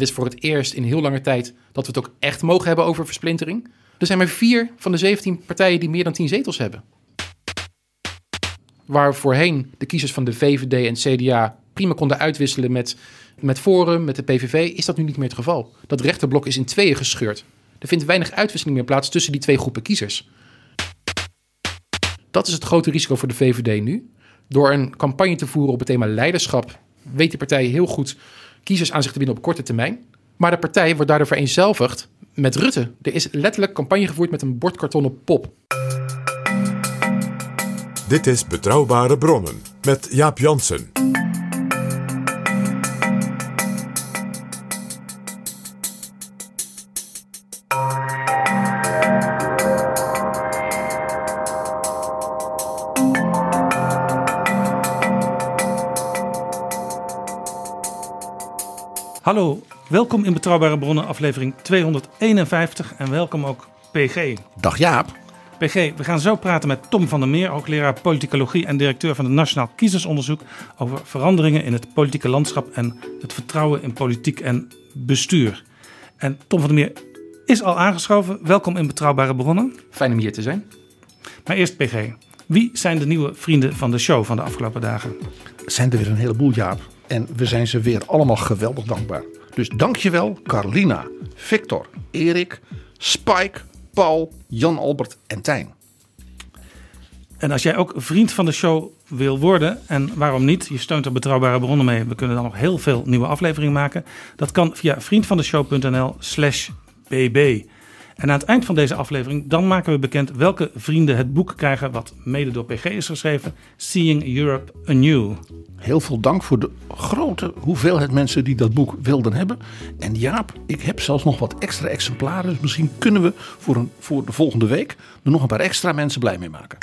Is voor het eerst in heel lange tijd dat we het ook echt mogen hebben over versplintering. Er zijn maar vier van de 17 partijen die meer dan 10 zetels hebben. Waar voorheen de kiezers van de VVD en CDA prima konden uitwisselen met, met Forum, met de PVV, is dat nu niet meer het geval. Dat rechterblok is in tweeën gescheurd. Er vindt weinig uitwisseling meer plaats tussen die twee groepen kiezers. Dat is het grote risico voor de VVD nu. Door een campagne te voeren op het thema leiderschap, weet die partij heel goed kiezers aan zich te binden op korte termijn. Maar de partij wordt daardoor vereenzelvigd met Rutte. Er is letterlijk campagne gevoerd met een bordkartonnen pop. Dit is Betrouwbare Bronnen met Jaap Jansen. Welkom in Betrouwbare Bronnen, aflevering 251 en welkom ook PG. Dag Jaap. PG, we gaan zo praten met Tom van der Meer, hoogleraar politicologie en directeur van het Nationaal Kiezersonderzoek over veranderingen in het politieke landschap en het vertrouwen in politiek en bestuur. En Tom van der Meer is al aangeschoven. Welkom in Betrouwbare Bronnen. Fijn om hier te zijn. Maar eerst PG, wie zijn de nieuwe vrienden van de show van de afgelopen dagen? Zijn er weer een heleboel Jaap. En we zijn ze weer allemaal geweldig dankbaar. Dus dankjewel Carlina, Victor, Erik, Spike, Paul, Jan Albert en Tijn. En als jij ook vriend van de show wil worden, en waarom niet, je steunt er betrouwbare bronnen mee, we kunnen dan nog heel veel nieuwe afleveringen maken. Dat kan via vriendvandeshow.nl slash bb. En aan het eind van deze aflevering, dan maken we bekend welke vrienden het boek krijgen wat mede door PG is geschreven, Seeing Europe Anew. Heel veel dank voor de grote hoeveelheid mensen die dat boek wilden hebben. En Jaap, ik heb zelfs nog wat extra exemplaren. Dus misschien kunnen we voor, een, voor de volgende week er nog een paar extra mensen blij mee maken.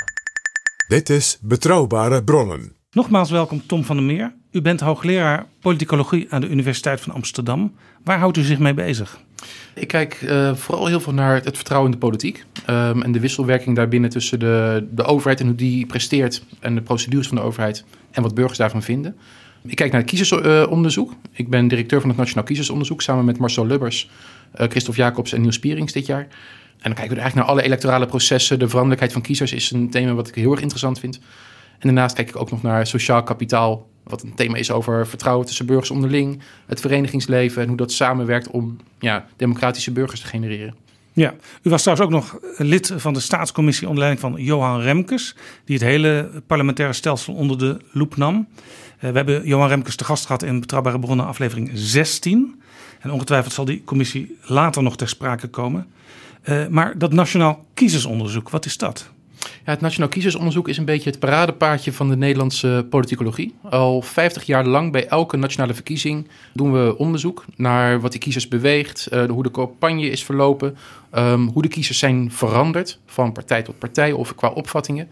Dit is Betrouwbare Bronnen. Nogmaals welkom Tom van der Meer. U bent hoogleraar politicologie aan de Universiteit van Amsterdam. Waar houdt u zich mee bezig? Ik kijk uh, vooral heel veel naar het vertrouwen in de politiek. Um, en de wisselwerking daarbinnen tussen de, de overheid en hoe die presteert. En de procedures van de overheid en wat burgers daarvan vinden. Ik kijk naar het kiezersonderzoek. ik ben directeur van het Nationaal Kiezersonderzoek samen met Marcel Lubbers, uh, Christophe Jacobs en Niels Spierings dit jaar. En dan kijken we eigenlijk naar alle electorale processen. De veranderlijkheid van kiezers is een thema wat ik heel erg interessant vind. En daarnaast kijk ik ook nog naar sociaal kapitaal, wat een thema is over vertrouwen tussen burgers onderling, het verenigingsleven en hoe dat samenwerkt om ja, democratische burgers te genereren. Ja, u was trouwens ook nog lid van de staatscommissie onder leiding van Johan Remkes, die het hele parlementaire stelsel onder de loep nam. Uh, we hebben Johan Remkes te gast gehad in Betrouwbare Bronnen aflevering 16. En ongetwijfeld zal die commissie later nog ter sprake komen. Uh, maar dat Nationaal Kiezersonderzoek, wat is dat? Het Nationaal Kiezersonderzoek is een beetje het paradepaardje van de Nederlandse politicologie. Al 50 jaar lang bij elke nationale verkiezing doen we onderzoek naar wat die kiezers beweegt, uh, hoe de campagne is verlopen, um, hoe de kiezers zijn veranderd van partij tot partij of qua opvattingen.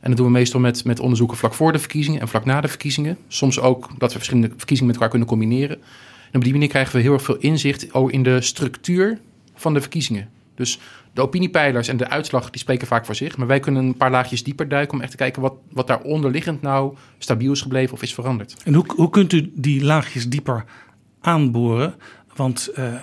En dat doen we meestal met, met onderzoeken vlak voor de verkiezingen en vlak na de verkiezingen. Soms ook dat we verschillende verkiezingen met elkaar kunnen combineren. En op die manier krijgen we heel erg veel inzicht in de structuur van de verkiezingen. Dus de opiniepeilers en de uitslag die spreken vaak voor zich. Maar wij kunnen een paar laagjes dieper duiken om echt te kijken wat, wat daar onderliggend nou stabiel is gebleven of is veranderd. En hoe, hoe kunt u die laagjes dieper aanboren? Want uh,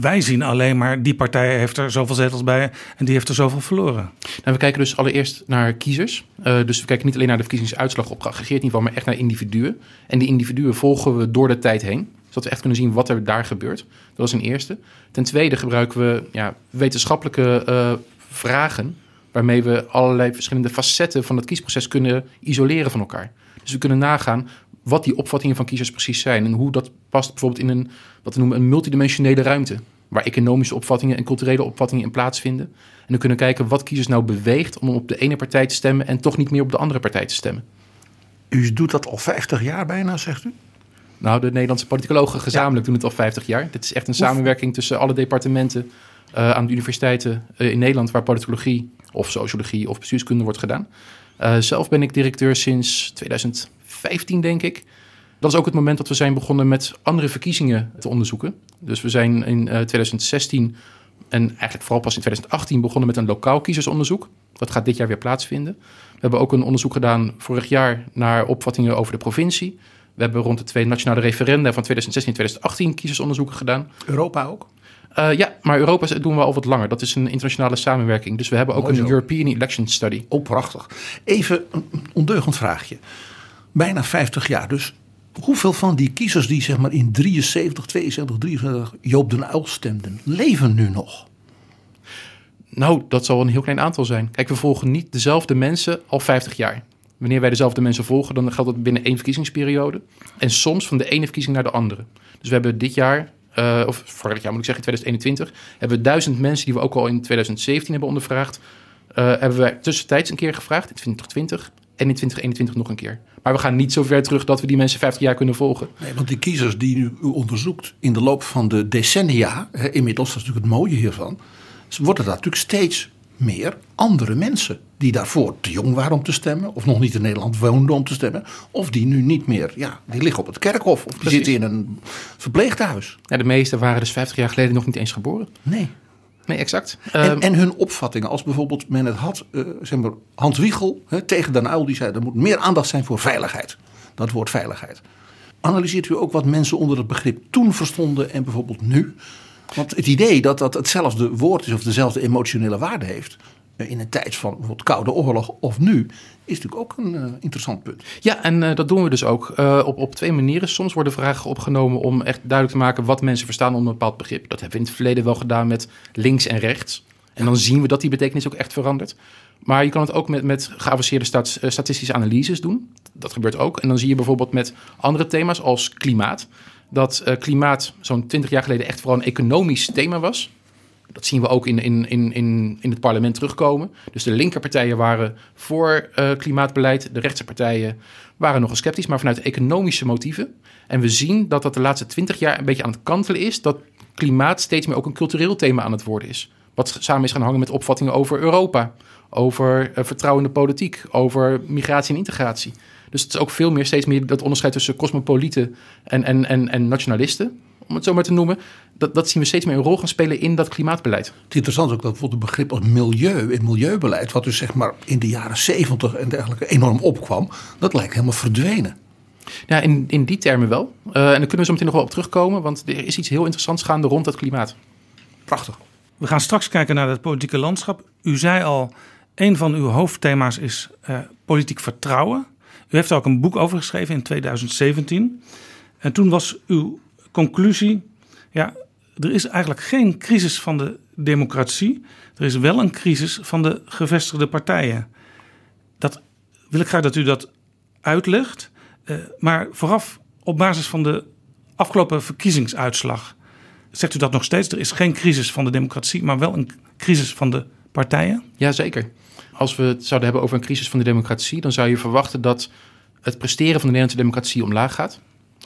wij zien alleen maar die partij heeft er zoveel zetels bij en die heeft er zoveel verloren. Nou, we kijken dus allereerst naar kiezers. Uh, dus we kijken niet alleen naar de verkiezingsuitslag op geaggregeerd niveau, maar echt naar individuen. En die individuen volgen we door de tijd heen zodat we echt kunnen zien wat er daar gebeurt. Dat is een eerste. Ten tweede gebruiken we ja, wetenschappelijke uh, vragen... waarmee we allerlei verschillende facetten van het kiesproces kunnen isoleren van elkaar. Dus we kunnen nagaan wat die opvattingen van kiezers precies zijn... en hoe dat past bijvoorbeeld in een, wat we noemen, een multidimensionele ruimte. waar economische opvattingen en culturele opvattingen in plaatsvinden. En dan kunnen kijken wat kiezers nou beweegt om op de ene partij te stemmen en toch niet meer op de andere partij te stemmen. U doet dat al 50 jaar bijna, zegt u? Nou, de Nederlandse politicologen gezamenlijk doen het al 50 jaar. Dit is echt een samenwerking tussen alle departementen uh, aan de universiteiten uh, in Nederland waar politicologie of sociologie of bestuurskunde wordt gedaan. Uh, zelf ben ik directeur sinds 2015, denk ik. Dat is ook het moment dat we zijn begonnen met andere verkiezingen te onderzoeken. Dus we zijn in 2016 en eigenlijk vooral pas in 2018 begonnen met een lokaal kiezersonderzoek. Dat gaat dit jaar weer plaatsvinden. We hebben ook een onderzoek gedaan vorig jaar naar opvattingen over de provincie. We hebben rond de twee nationale referenda van 2016 en 2018 kiezersonderzoeken gedaan. Europa ook? Uh, ja, maar Europa doen we al wat langer. Dat is een internationale samenwerking. Dus we hebben ook Mooi een zo. European Election Study. Oh, prachtig. Even een ondeugend vraagje. Bijna 50 jaar. Dus hoeveel van die kiezers die zeg maar in 73, 72, 73 Joop den Uyl stemden, leven nu nog? Nou, dat zal een heel klein aantal zijn. Kijk, we volgen niet dezelfde mensen al 50 jaar. Wanneer wij dezelfde mensen volgen, dan geldt dat binnen één verkiezingsperiode. En soms van de ene verkiezing naar de andere. Dus we hebben dit jaar, uh, of vorig jaar moet ik zeggen, 2021, hebben we duizend mensen die we ook al in 2017 hebben ondervraagd. Uh, hebben we tussentijds een keer gevraagd, in 2020 en in 2021 nog een keer. Maar we gaan niet zo ver terug dat we die mensen 50 jaar kunnen volgen. Nee, want die kiezers die u onderzoekt in de loop van de decennia, hè, inmiddels, dat is natuurlijk het mooie hiervan, worden dat natuurlijk steeds meer andere mensen die daarvoor te jong waren om te stemmen, of nog niet in Nederland woonden om te stemmen, of die nu niet meer, ja, die liggen op het kerkhof of die Precies. zitten in een verpleeghuis. Ja, de meesten waren dus 50 jaar geleden nog niet eens geboren. Nee. Nee, exact. En, Ehm, en hun opvattingen, als bijvoorbeeld men het had, eh, zeg maar, Hans Wiegel hè, tegen Den Uyl, die zei er moet meer aandacht zijn voor veiligheid. Dat woord veiligheid. Analyseert u ook wat mensen onder het begrip toen verstonden en bijvoorbeeld nu? Want het idee dat dat hetzelfde woord is of dezelfde emotionele waarde heeft eh, in een tijd van bijvoorbeeld Koude Oorlog of nu, is natuurlijk ook een eh, interessant punt. Ja, en uh, dat doen we dus ook op, op twee manieren. Soms worden vragen opgenomen om echt duidelijk te maken wat mensen verstaan onder een bepaald begrip. Dat hebben we in het verleden wel gedaan met links en rechts. En dan zien we dat die betekenis ook echt verandert. Maar je kan het ook met, met geavanceerde stat, statistische analyses doen. Dat gebeurt ook. En dan zie je bijvoorbeeld met andere thema's als klimaat. Dat uh, klimaat zo'n 20 jaar geleden echt vooral een economisch thema was. Dat zien we ook in, in, in, in, in het parlement terugkomen. Dus de linkerpartijen waren voor uh, klimaatbeleid. De rechtse partijen waren nogal sceptisch, maar vanuit economische motieven. En we zien dat dat de laatste twintig jaar een beetje aan het kantelen is. Dat klimaat steeds meer ook een cultureel thema aan het worden is. Wat samen is gaan hangen met opvattingen over Europa. Over uh, vertrouwende politiek. Over migratie en integratie. Dus het is ook veel meer, steeds meer dat onderscheid tussen cosmopolieten en, en, en, en nationalisten om het zo maar te noemen, dat, dat zien we steeds meer een rol gaan spelen in dat klimaatbeleid. Het interessante is ook dat bijvoorbeeld het begrip als milieu en milieubeleid, wat dus zeg maar in de jaren zeventig en dergelijke enorm opkwam, dat lijkt helemaal verdwenen. Ja, in, in die termen wel. Uh, en daar kunnen we zo meteen nog wel op terugkomen, want er is iets heel interessants gaande rond het klimaat. Prachtig. We gaan straks kijken naar het politieke landschap. U zei al, een van uw hoofdthema's is uh, politiek vertrouwen. U heeft er ook een boek over geschreven in 2017. En toen was uw conclusie, ja, er is eigenlijk geen crisis van de democratie. Er is wel een crisis van de gevestigde partijen. Dat wil ik graag dat u dat uitlegt. Uh, maar vooraf, op basis van de afgelopen verkiezingsuitslag, zegt u dat nog steeds? Er is geen crisis van de democratie, maar wel een crisis van de partijen? Jazeker. Als we het zouden hebben over een crisis van de democratie, dan zou je verwachten dat het presteren van de Nederlandse democratie omlaag gaat.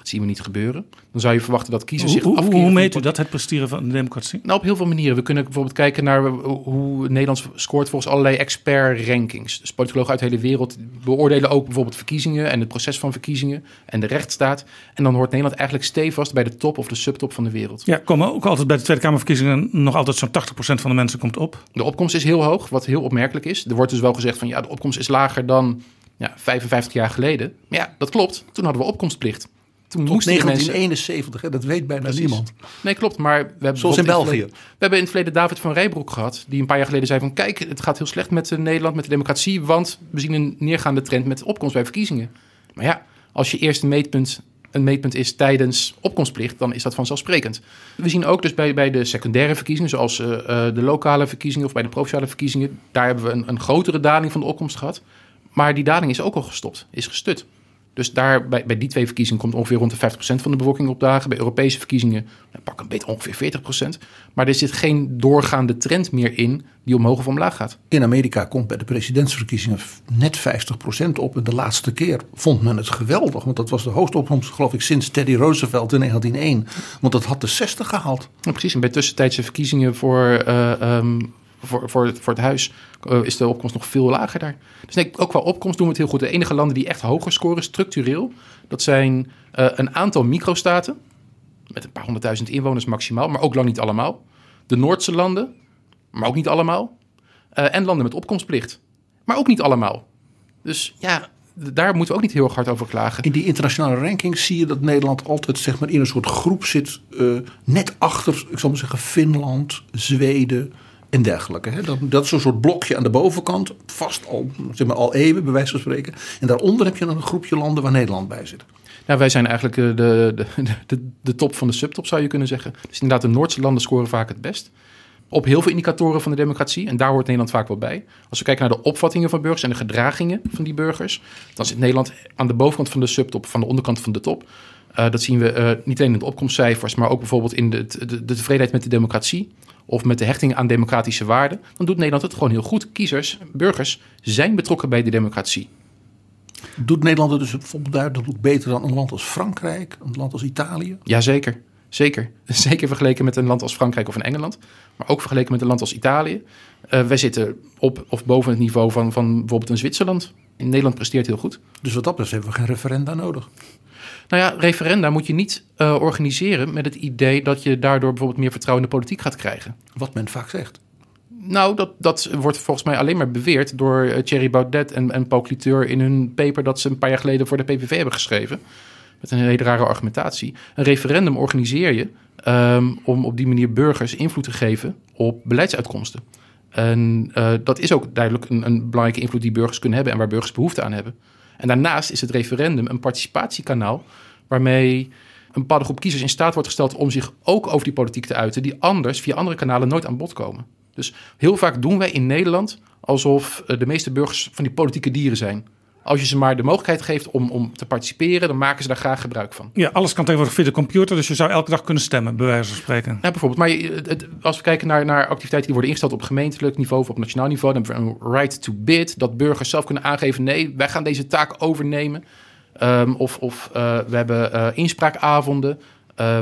Dat zien we niet gebeuren. Dan zou je verwachten dat kiezers zich hoe, afkeren. Hoe meet u dat, het presteren van de democratie? Nou, op heel veel manieren. We kunnen bijvoorbeeld kijken naar hoe Nederland scoort volgens allerlei expert-rankings. Dus politologen uit de hele wereld beoordelen ook bijvoorbeeld verkiezingen en het proces van verkiezingen en de rechtsstaat. En dan hoort Nederland eigenlijk stevast bij de top of de subtop van de wereld. Ja, komen ook altijd bij de Tweede Kamerverkiezingen nog altijd zo'n 80% van de mensen komt op. De opkomst is heel hoog, wat heel opmerkelijk is. Er wordt dus wel gezegd van ja, de opkomst is lager dan ja, 55 jaar geleden. Maar ja, dat klopt. Toen hadden we opkomstplicht. Toen Tot moesten 1971, hè, dat weet bijna Precies. niemand. Nee, klopt. Maar we hebben Zoals in België. het verleden- We hebben in het verleden David van Rijbroek gehad. Die een paar jaar geleden zei van... kijk, het gaat heel slecht met eh, Nederland, met de democratie... want we zien een neergaande trend met opkomst bij verkiezingen. Maar ja, als je eerst een meetpunt, een meetpunt is tijdens opkomstplicht... dan is dat vanzelfsprekend. We zien ook dus bij, bij de secundaire verkiezingen... zoals eh, eh, de lokale verkiezingen of bij de provinciale verkiezingen... daar hebben we een, een grotere daling van de opkomst gehad. Maar die daling is ook al gestopt, is gestut. Dus daar, bij, bij die twee verkiezingen komt ongeveer rond de 50% van de bevolking opdagen. Bij Europese verkiezingen nou, pak een beetje ongeveer 40%. Maar er zit geen doorgaande trend meer in die omhoog of omlaag gaat. In Amerika komt bij de presidentsverkiezingen net 50% op. En de laatste keer vond men het geweldig. Want dat was de hoogste opkomst, geloof ik, sinds Teddy Roosevelt in 1901. Want dat had de 60 gehaald. Ja, precies. En bij tussentijdse verkiezingen voor, eh, ehm, voor, voor, het, voor het huis eh, is de opkomst nog veel lager daar. Dus nee, ook qua opkomst doen we het heel goed. De enige landen die echt hoger scoren structureel, dat zijn eh, een aantal microstaten. Met een paar honderdduizend inwoners maximaal, maar ook lang niet allemaal. De Noordse landen, maar ook niet allemaal. Eh, en landen met opkomstplicht, maar ook niet allemaal. Dus ja, daar moeten we ook niet heel erg hard over klagen. In die internationale rankings zie je dat Nederland altijd zeg maar, in een soort groep zit. net achter, ik zal maar zeggen, Finland, Zweden en dergelijke. Hè. Dat, dat is een soort blokje aan de bovenkant. Vast al, zeg maar, al eeuwen, bij wijze van spreken. En daaronder heb je dan een groepje landen waar Nederland bij zit. Nou, wij zijn eigenlijk eh, de, de, de, de top van de subtop, zou je kunnen zeggen. Dus inderdaad, de Noordse landen scoren vaak het best. Op heel veel indicatoren van de democratie. En daar hoort Nederland vaak wel bij. Als we kijken naar de opvattingen van burgers en de gedragingen van die burgers. Dan zit Nederland aan de bovenkant van de subtop, van de onderkant van de top. Eh, dat zien we eh, niet alleen in de opkomstcijfers, maar ook bijvoorbeeld in de, de, de tevredenheid met de democratie. Of met de hechting aan democratische waarden. Dan doet Nederland het gewoon heel goed. Kiezers, burgers zijn betrokken bij de democratie. Doet Nederland het dus bijvoorbeeld duidelijk beter dan een land als Frankrijk, een land als Italië? Jazeker, zeker. Zeker vergeleken met een land als Frankrijk of een Engeland. Maar ook vergeleken met een land als Italië. Eh, wij zitten op of boven het niveau van, van bijvoorbeeld een Zwitserland. In Nederland presteert heel goed. Dus wat dat betreft hebben we geen referenda nodig. Nou ja, referenda moet je niet eh, organiseren met het idee dat je daardoor bijvoorbeeld meer vertrouwen in de politiek gaat krijgen. Wat men vaak zegt. Nou, dat, dat wordt volgens mij alleen maar beweerd door eh, Thierry Baudet en, en Paul Cliteur in hun paper dat ze een paar jaar geleden voor de PVV hebben geschreven. Met een hele rare argumentatie. Een referendum organiseer je ehm, om op die manier burgers invloed te geven op beleidsuitkomsten. En eh, dat is ook duidelijk een, een belangrijke invloed die burgers kunnen hebben en waar burgers behoefte aan hebben. En daarnaast is het referendum een participatiekanaal waarmee een bepaalde groep kiezers in staat wordt gesteld om zich ook over die politiek te uiten, die anders via andere kanalen nooit aan bod komen. Dus heel vaak doen wij in Nederland alsof eh, de meeste burgers van die politieke dieren zijn. Als je ze maar de mogelijkheid geeft om, om te participeren, dan maken ze daar graag gebruik van. Ja, alles kan tegenwoordig via de computer, dus je zou elke dag kunnen stemmen, bij wijze van spreken. Ja, bijvoorbeeld. Maar het- als we kijken naar, naar activiteiten die worden ingesteld op gemeentelijk niveau of op nationaal niveau, dan hebben we een right to bid. Dat burgers zelf kunnen aangeven: nee, wij gaan deze taak overnemen. Ehm, of of eh, we hebben eh, inspraakavonden. eh,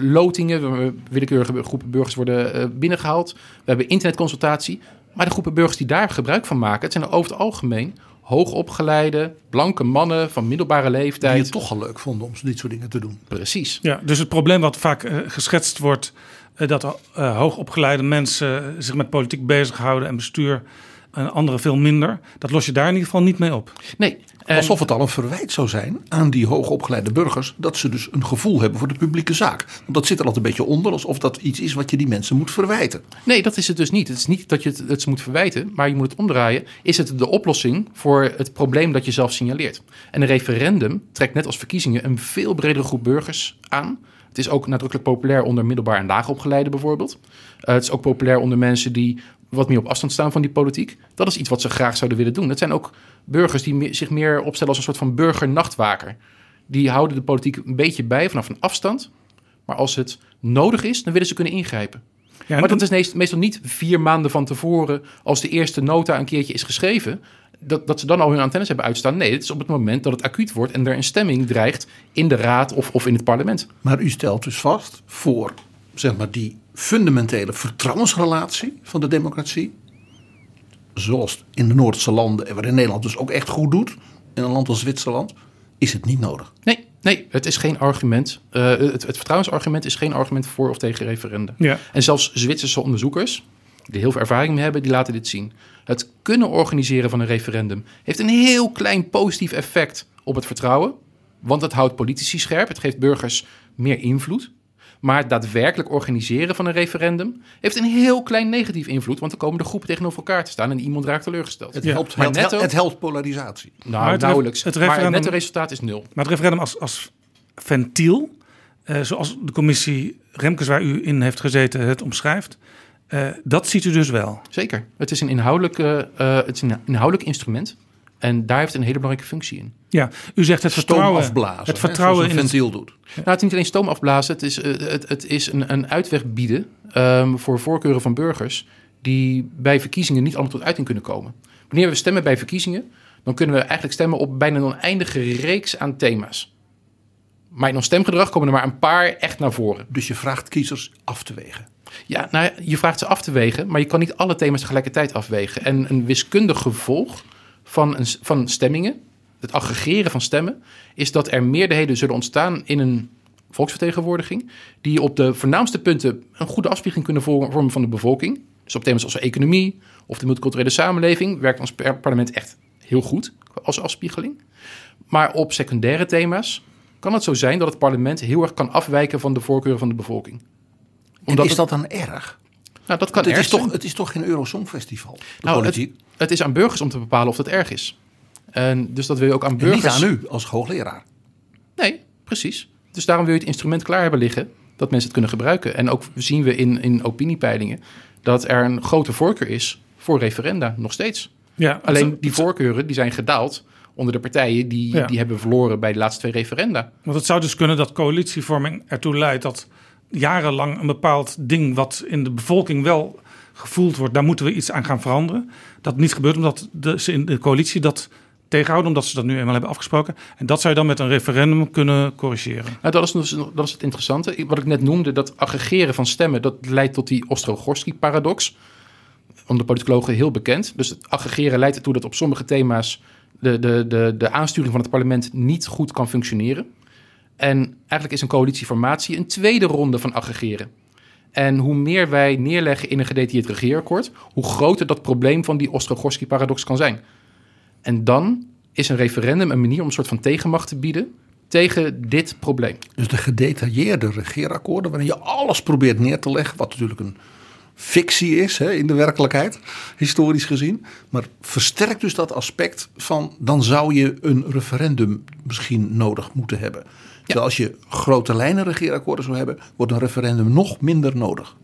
lotingen, willekeurige groepen burgers worden eh, binnengehaald. We hebben internetconsultatie. Maar de groepen burgers die daar gebruik van maken, het zijn over het algemeen hoogopgeleide, blanke mannen van middelbare Die leeftijd. het toch al leuk vonden om dit soort dingen te doen. Precies. Ja, dus het probleem wat vaak eh, geschetst wordt, eh, dat eh, hoogopgeleide mensen zich met politiek bezighouden en bestuur en anderen veel minder, dat los je daar in ieder geval niet mee op. Nee. En- Alsof het al een verwijt zou zijn aan die hoogopgeleide burgers. dat ze dus een gevoel hebben voor de publieke zaak. Want dat zit er altijd een beetje onder. alsof dat iets is wat je die mensen moet verwijten. Nee, dat is het dus niet. Het is niet dat je het, het ze moet verwijten, maar je moet het omdraaien. Is het de oplossing voor het probleem dat je zelf signaleert? En een referendum trekt net als verkiezingen een veel bredere groep burgers aan. Het is ook nadrukkelijk populair onder middelbaar en laagopgeleiden bijvoorbeeld. Eh, het is ook populair onder mensen die wat meer op afstand staan van die politiek. Dat is iets wat ze graag zouden willen doen. Het zijn ook burgers die zich meer opstellen als een soort van burgernachtwaker. Die houden de politiek een beetje bij vanaf een afstand. Maar als het nodig is, dan willen ze kunnen ingrijpen. Ja, Maar dat is meest- meestal niet vier maanden van tevoren, als de eerste nota een keertje is geschreven, dat, dat ze dan al hun antennes hebben uitstaan. Nee, het is op het moment dat het acuut wordt en er een stemming dreigt in de raad of, of in het parlement. Maar u stelt dus vast voor zeg maar, die fundamentele vertrouwensrelatie van de democratie. Zoals in de Noordse landen en waarin Nederland dus ook echt goed doet. In een land als Zwitserland is het niet nodig. Nee, nee, het is geen argument. Eh, het, het vertrouwensargument is geen argument voor of tegen referenda. Ja. En zelfs Zwitserse onderzoekers, die heel veel ervaring mee hebben, die laten dit zien. Het kunnen organiseren van een referendum heeft een heel klein positief effect op het vertrouwen. Want het houdt politici scherp, het geeft burgers meer invloed. Maar het daadwerkelijk organiseren van een referendum heeft een heel klein negatief invloed. Want dan komen de groepen tegenover elkaar te staan en iemand raakt teleurgesteld. Het, Ja, helpt, maar helpt, netto- het helpt polarisatie. nou, Maar het nauwelijks. het Maar het referendum- netto resultaat is nul. Maar het referendum als, als ventiel, eh, zoals de commissie Remkes waar u in heeft gezeten het omschrijft, eh, dat ziet u dus wel. Zeker. Het is een inhoudelijk, eh, het is een inhoudelijk instrument. En daar heeft het een hele belangrijke functie in. Ja, u zegt het Stoom vertrouwen, afblazen. het hè, vertrouwen zoals in het, ventiel doet. Nou, het is niet alleen stoom afblazen, het is, eh, het, het is een, een uitweg bieden ehm, voor voorkeuren van burgers die bij verkiezingen niet allemaal tot uiting kunnen komen. Wanneer we stemmen bij verkiezingen, dan kunnen we eigenlijk stemmen op bijna een oneindige reeks aan thema's. Maar in ons stemgedrag komen er maar een paar echt naar voren. Dus je vraagt kiezers af te wegen. Ja, nou, ja, je vraagt ze af te wegen, maar je kan niet alle thema's tegelijkertijd afwegen. En een wiskundig gevolg van, een, van stemmingen, het aggregeren van stemmen, is dat er meerderheden zullen ontstaan in een volksvertegenwoordiging, die op de voornaamste punten een goede afspiegeling kunnen vor- vormen van de bevolking. Dus op thema's als economie of de multiculturele samenleving werkt ons parlement echt heel goed als afspiegeling. Maar op secundaire thema's kan het zo zijn dat het parlement heel erg kan afwijken van de voorkeuren van de bevolking. En is dat dan erg? Nou, dat kan het, erg is toch, zijn. het is toch geen Eurosongfestival, de Nou, politiek. Het, het is aan burgers om te bepalen of dat erg is. En dus dat wil je ook aan En burgers. niet aan u als hoogleraar. Nee, precies. Dus daarom wil je het instrument klaar hebben liggen dat mensen het kunnen gebruiken. En ook zien we in, in opiniepeilingen dat er een grote voorkeur is voor referenda, nog steeds. ja, Alleen die voorkeuren die zijn gedaald onder de partijen die, Ja. die hebben verloren bij de laatste twee referenda. Want het zou dus kunnen dat coalitievorming ertoe leidt dat jarenlang een bepaald ding wat in de bevolking wel gevoeld wordt, daar moeten we iets aan gaan veranderen. Dat niet gebeurt omdat de, ze in de coalitie dat tegenhouden, omdat ze dat nu eenmaal hebben afgesproken. En dat zou je dan met een referendum kunnen corrigeren. Nou, dat is, dat is het interessante. Wat ik net noemde, dat aggregeren van stemmen, dat leidt tot die Ostrogorski-paradox. Onder de politicologen heel bekend. Dus het aggregeren leidt ertoe dat op sommige thema's de, de, de, de aansturing van het parlement niet goed kan functioneren. En eigenlijk is een coalitieformatie een tweede ronde van aggregeren. En hoe meer wij neerleggen in een gedetailleerd regeerakkoord, hoe groter dat probleem van die Ostrogorski-paradox kan zijn. En dan is een referendum een manier om een soort van tegenmacht te bieden tegen dit probleem. Dus de gedetailleerde regeerakkoorden, waarin je alles probeert neer te leggen, wat natuurlijk een fictie is hè, in de werkelijkheid, historisch gezien. Maar versterkt dus dat aspect van dan zou je een referendum misschien nodig moeten hebben. Terwijl als je grote lijnen regeerakkoorden zou hebben, wordt een referendum nog minder nodig.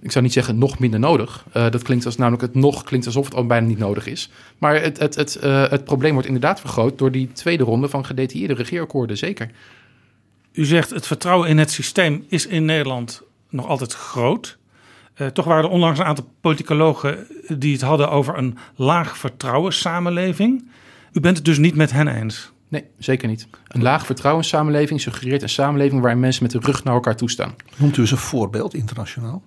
Ik zou niet zeggen nog minder nodig. Eh, dat klinkt als namelijk het nog klinkt alsof het al bijna niet nodig is. Maar het, het, het, eh, het probleem wordt inderdaad vergroot door die tweede ronde van gedetailleerde regeerakkoorden, zeker. U zegt het vertrouwen in het systeem is in Nederland nog altijd groot. Eh, toch waren er onlangs een aantal politicologen die het hadden over een laag vertrouwen samenleving. U bent het dus niet met hen eens. Nee, zeker niet. Een laag vertrouwenssamenleving suggereert een samenleving waarin mensen met de rug naar elkaar toestaan. Noemt u eens een voorbeeld internationaal?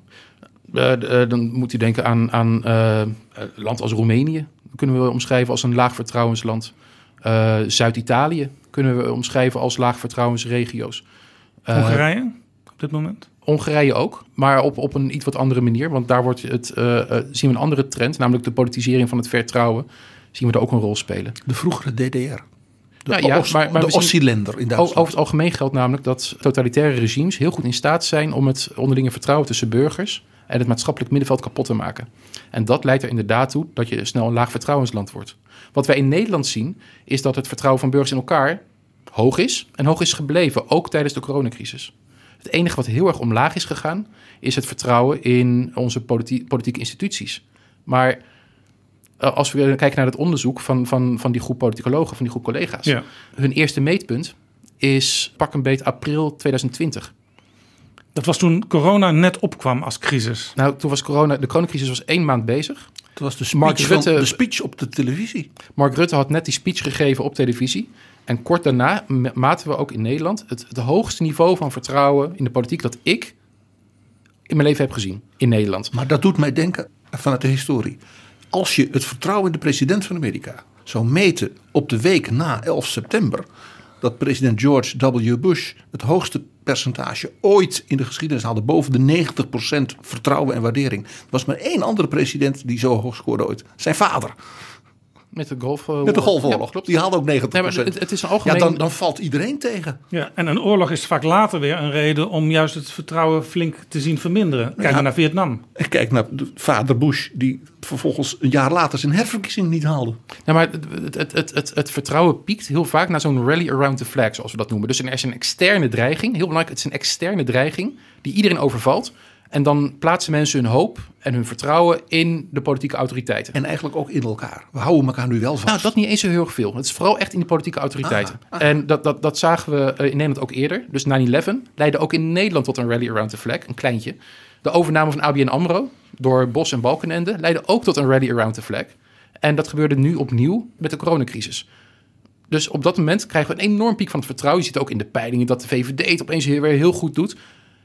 Eh, d- eh, dan moet u denken aan, aan eh, een land als Roemenië. Dat kunnen we omschrijven als een laag vertrouwensland. Eh, Zuid-Italië kunnen we omschrijven als laag vertrouwensregio's. Eh, Hongarije op dit moment? Hongarije ook, maar op, op een iets wat andere manier. Want daar wordt het, eh, eh, zien we een andere trend, namelijk de politisering van het vertrouwen. Zien we daar ook een rol spelen. De vroegere DDR. De, Nou ja, Os- maar- maar de Ossi-länder in Duitsland. over het algemeen geldt namelijk dat totalitaire regimes heel goed in staat zijn om het onderlinge vertrouwen tussen burgers en het maatschappelijk middenveld kapot te maken. En dat leidt er inderdaad toe dat je snel een laag vertrouwensland wordt. Wat wij in Nederland zien, is dat het vertrouwen van burgers in elkaar hoog is en hoog is gebleven, ook tijdens de coronacrisis. Het enige wat heel erg omlaag is gegaan, is het vertrouwen in onze politi- politieke instituties. Maar als we kijken naar het onderzoek van, van, van die groep politicologen, van die groep collega's, Ja. hun eerste meetpunt is pak een beet april 2020. Dat was toen corona net opkwam als crisis. Nou, toen was corona, de coronacrisis was één maand bezig. Het was de Mark speech, van- Rutte- de speech op de televisie. Mark Rutte had net die speech gegeven op televisie. En kort daarna maten we ook in Nederland het, het hoogste niveau van vertrouwen in de politiek dat ik in mijn leven heb gezien in Nederland. Maar dat doet mij denken vanuit de historie. Als je het vertrouwen in de president van Amerika zou meten op de week na 11 september, dat president George W. Bush het hoogste percentage ooit in de geschiedenis haalde, boven de 90% vertrouwen en waardering. Er was maar één andere president die zo hoog scoorde ooit. Zijn vader, Met de golf. eh, met de Golfoorlog. Ja, klopt. die haalde ook 90%. Nee, maar het, het is een algemeen. ja, dan, dan valt iedereen tegen. Ja, en een oorlog is vaak later weer een reden om juist het vertrouwen flink te zien verminderen. Kijk Ja. maar naar Vietnam. En kijk naar de vader Bush, die vervolgens een jaar later zijn herverkiezing niet haalde. Nou, maar het, het, het, het, het vertrouwen piekt heel vaak naar zo'n rally around the flag, zoals we dat noemen. Dus er is een externe dreiging, heel belangrijk, het is een externe dreiging die iedereen overvalt. En dan plaatsen mensen hun hoop en hun vertrouwen in de politieke autoriteiten. En eigenlijk ook in elkaar. We houden elkaar nu wel vast. Nou, dat niet eens zo heel erg veel. Het is vooral echt in de politieke autoriteiten. En dat, dat, dat zagen we eh, in Nederland ook eerder. Dus 9-11 leidde ook in Nederland tot een rally around the flag, een kleintje. De overname van ABN AMRO door Bos en Balkenende leidde ook tot een rally around the flag. En dat gebeurde nu opnieuw met de coronacrisis. Dus op dat moment krijgen we een enorm piek van het vertrouwen. Je ziet ook in de peilingen dat de VVD het opeens weer heel goed doet.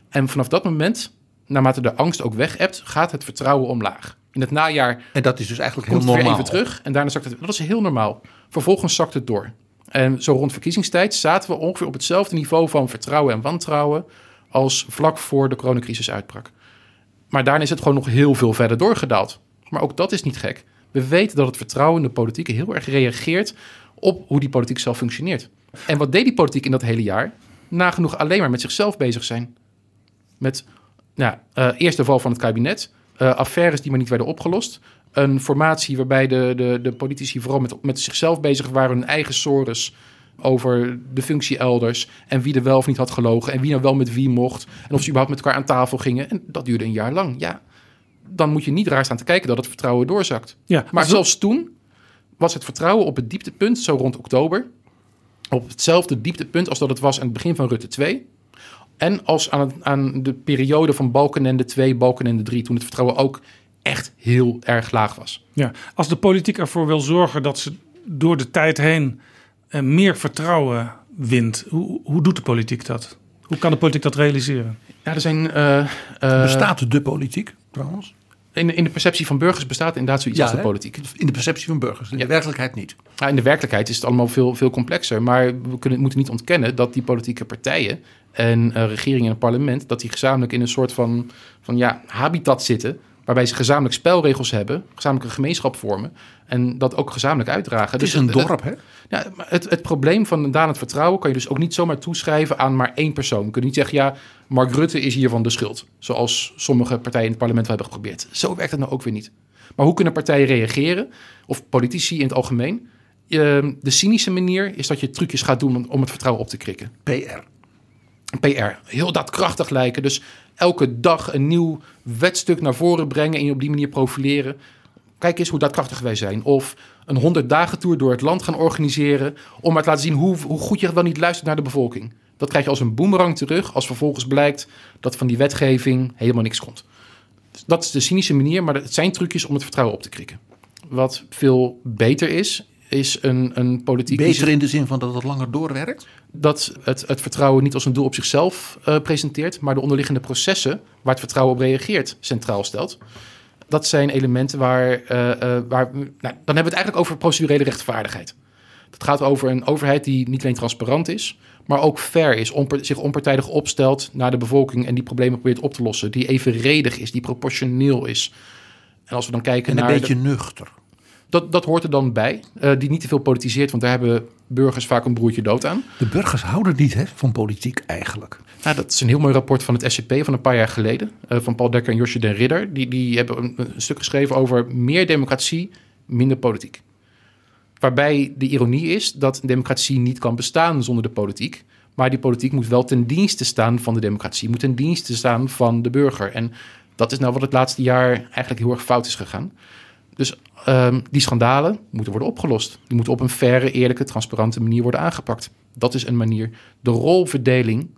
En vanaf dat moment, naarmate de angst ook weg hebt, gaat het vertrouwen omlaag. In het najaar En dat is dus eigenlijk heel komt het weer normaal. even terug en daarna zakt het. Dat is heel normaal. Vervolgens zakt het door. En zo rond verkiezingstijd zaten we ongeveer op hetzelfde niveau van vertrouwen en wantrouwen als vlak voor de coronacrisis uitbrak. Maar daarna is het gewoon nog heel veel verder doorgedaald. Maar ook dat is niet gek. We weten dat het vertrouwen in de politiek heel erg reageert op hoe die politiek zelf functioneert. En wat deed die politiek in dat hele jaar? Nagenoeg alleen maar met zichzelf bezig zijn. Met nou, eh, eerst de val van het kabinet, eh, affaires die maar niet werden opgelost. Een formatie waarbij de, de, de politici vooral met, met zichzelf bezig waren, hun eigen sores over de functie elders en wie er wel of niet had gelogen en wie nou wel met wie mocht en of ze überhaupt met elkaar aan tafel gingen. En dat duurde een jaar lang. Ja, dan moet je niet raar staan te kijken dat het vertrouwen doorzakt. Ja, Maar zelfs toen was het vertrouwen op het dieptepunt, zo rond oktober, op hetzelfde dieptepunt als dat het was aan het begin van Rutte 2. En als aan, het- aan de periode van Balkenende 2, Balkenende 3, toen het vertrouwen ook echt heel erg laag was. Ja, als de politiek ervoor wil zorgen dat ze door de tijd heen eh, meer vertrouwen wint, hoe, hoe doet de politiek dat? Hoe kan de politiek dat realiseren? Ja, er zijn. eh, eh, Bestaat de politiek trouwens? in, in de perceptie van burgers bestaat inderdaad zoiets als de hè? politiek. In de perceptie van burgers. In de werkelijkheid niet. Ja, in de werkelijkheid is het allemaal veel, veel complexer. Maar we kunnen, moeten niet ontkennen dat die politieke partijen en eh regeringen en het parlement... dat die gezamenlijk in een soort van, van ja, habitat zitten... waarbij ze gezamenlijk spelregels hebben, gezamenlijk een gemeenschap vormen... en dat ook gezamenlijk uitdragen. Het is een het- dorp, hè? Ja, het, het probleem van een dalend vertrouwen kan je dus ook niet zomaar toeschrijven aan maar één persoon. Je kunt niet zeggen, ja, Mark Rutte is hiervan de schuld. Zoals sommige partijen in het parlement wel hebben geprobeerd. Zo werkt het nou ook weer niet. Maar hoe kunnen partijen reageren, of politici in het algemeen? Ehm, de cynische manier is dat je trucjes gaat doen om het vertrouwen op te krikken. PR. PR. Heel daadkrachtig lijken. Dus elke dag een nieuw wetstuk naar voren brengen en je op die manier profileren. Kijk eens hoe daadkrachtig wij zijn. Of een 100 dagen tour door het land gaan organiseren. Om maar te laten zien hoe, hoe goed je wel niet luistert naar de bevolking. Dat krijg je als een boemerang terug. Als vervolgens blijkt dat van die wetgeving helemaal niks komt. Dus dat is de cynische manier. Maar het zijn trucjes om het vertrouwen op te krikken. Wat veel beter is, is een, een politiek... Beter in de zin van dat het langer doorwerkt? dat het, het vertrouwen niet als een doel op zichzelf eh, presenteert, maar de onderliggende processen waar het vertrouwen op reageert centraal stelt. Dat zijn elementen waar, eh, eh, waar nou, dan hebben we het eigenlijk over procedurele rechtvaardigheid. Het gaat over een overheid die niet alleen transparant is, maar ook fair is, zich onpartijdig opstelt naar de bevolking en die problemen probeert op te lossen, die evenredig is, die proportioneel is. En als we dan kijken En een naar beetje nuchter. Dat, dat hoort er dan bij, eh, die niet te veel politiseert, want daar hebben burgers vaak een broertje dood aan. De burgers houden niet hè, van politiek eigenlijk. Nou, dat is een heel mooi rapport van het SCP van een paar jaar geleden. eh, van Paul Dekker en Josje den Ridder. Die, die hebben een, een stuk geschreven over meer democratie, minder politiek. Waarbij de ironie is dat democratie niet kan bestaan zonder de politiek. Maar die politiek moet wel ten dienste staan van de democratie. Moet ten dienste staan van de burger. En dat is nou wat het laatste jaar eigenlijk heel erg fout is gegaan. Dus ehm, die schandalen moeten worden opgelost. Die moeten op een faire, eerlijke, transparante manier worden aangepakt. Dat is een manier. De rolverdeling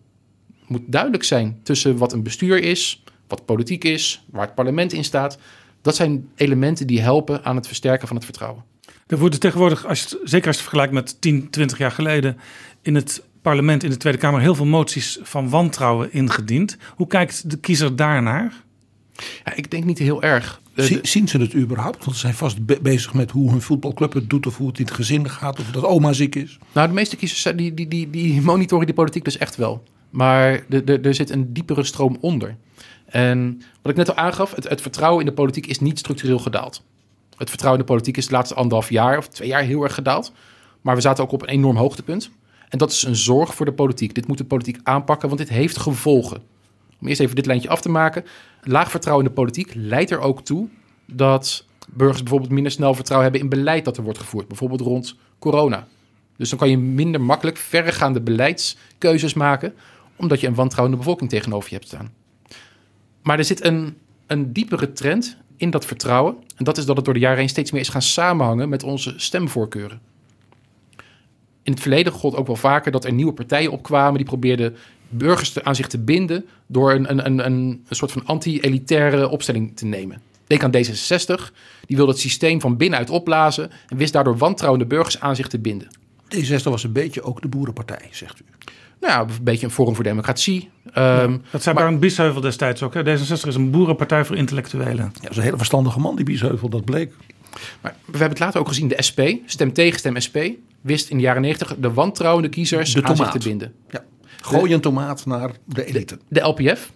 moet duidelijk zijn tussen wat een bestuur is, wat politiek is, waar het parlement in staat. Dat zijn elementen die helpen aan het versterken van het vertrouwen. Er worden tegenwoordig, als het, zeker als je het vergelijkt met 10, 20 jaar geleden, in het parlement, in de Tweede Kamer, heel veel moties van wantrouwen ingediend. Hoe kijkt de kiezer daarnaar? Ja, ik denk niet heel erg. De- Zie- de- zien ze het überhaupt? Want ze zijn vast be- bezig met hoe hun voetbalclub het doet... of hoe het in het gezin gaat, of dat oma ziek is. nou, de meeste kiezers die, die, die, die monitoren die politiek dus echt wel. Maar de, de, er zit een diepere stroom onder. En wat ik net al aangaf, het, het vertrouwen in de politiek is niet structureel gedaald. Het vertrouwen in de politiek is de laatste anderhalf jaar of twee jaar heel erg gedaald. Maar we zaten ook op een enorm hoogtepunt. En dat is een zorg voor de politiek. Dit moet de politiek aanpakken, want dit heeft gevolgen. Om eerst even dit lijntje af te maken. Laag vertrouwen in de politiek leidt er ook toe dat burgers bijvoorbeeld minder snel vertrouwen hebben in beleid dat er wordt gevoerd. Bijvoorbeeld rond corona. Dus dan kan je minder makkelijk verregaande beleidskeuzes maken, omdat je een wantrouwende bevolking tegenover je hebt staan. Maar er zit een, een diepere trend in dat vertrouwen. En dat is dat het door de jaren heen steeds meer is gaan samenhangen met onze stemvoorkeuren. In het verleden gold ook wel vaker dat er nieuwe partijen opkwamen die probeerden burgers aan zich te binden door een, een, een, een, een soort van anti-elitaire opstelling te nemen. Denk aan D66, die wilde het systeem van binnenuit opblazen en wist daardoor wantrouwende burgers aan zich te binden. D66 was een beetje ook de boerenpartij, zegt u. Nou ja, een beetje een Forum voor Democratie. Ehm, Dat zei maar- Barend Biesheuvel destijds ook. Hè? D66 is een boerenpartij voor intellectuelen. Ja, dat is een hele verstandige man, die Biesheuvel, dat bleek. Maar we hebben het later ook gezien, de SP, stem tegen, stem SP, wist in de jaren 90 de wantrouwende kiezers De aan zich te binden. Ja. Gooi een tomaat naar de elite. De LPF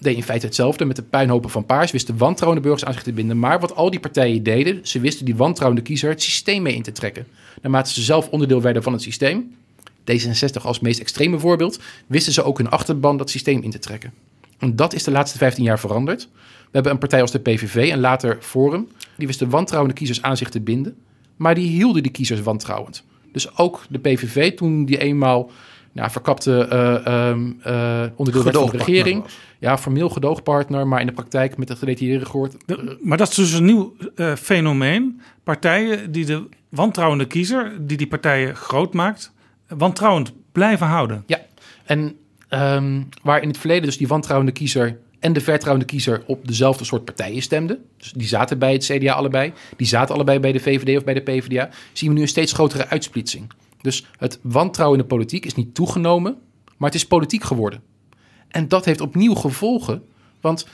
deed in feite hetzelfde met de puinhopen van Paars, wist de wantrouwende burgers aan zich te binden. Maar wat al die partijen deden, ze wisten die wantrouwende kiezer het systeem mee in te trekken. Naarmate ze zelf onderdeel werden van het systeem, D66 als meest extreme voorbeeld, wisten ze ook hun achterban dat systeem in te trekken. En dat is de laatste 15 jaar veranderd. We hebben een partij als de PVV en later Forum, die wisten wantrouwende kiezers aan zich te binden, maar die hielden die kiezers wantrouwend. Dus ook de PVV, toen die eenmaal nou, verkapte eh, ehm, eh, onderdeel van de regering, was. ja, formeel gedoogpartner, maar in de praktijk met de gedetailleerde gehoord. De- maar dat is dus een nieuw eh, fenomeen. Partijen die de wantrouwende kiezer, die die partijen groot maakt, wantrouwend blijven houden. Ja, en ehm, waar in het verleden dus die wantrouwende kiezer en de vertrouwende kiezer op dezelfde soort partijen stemden. Dus die zaten bij het CDA allebei, die zaten allebei bij de VVD of bij de PvdA. Zien we nu een steeds grotere uitsplitsing. Dus het wantrouwen in de politiek is niet toegenomen, maar het is politiek geworden. En dat heeft opnieuw gevolgen, want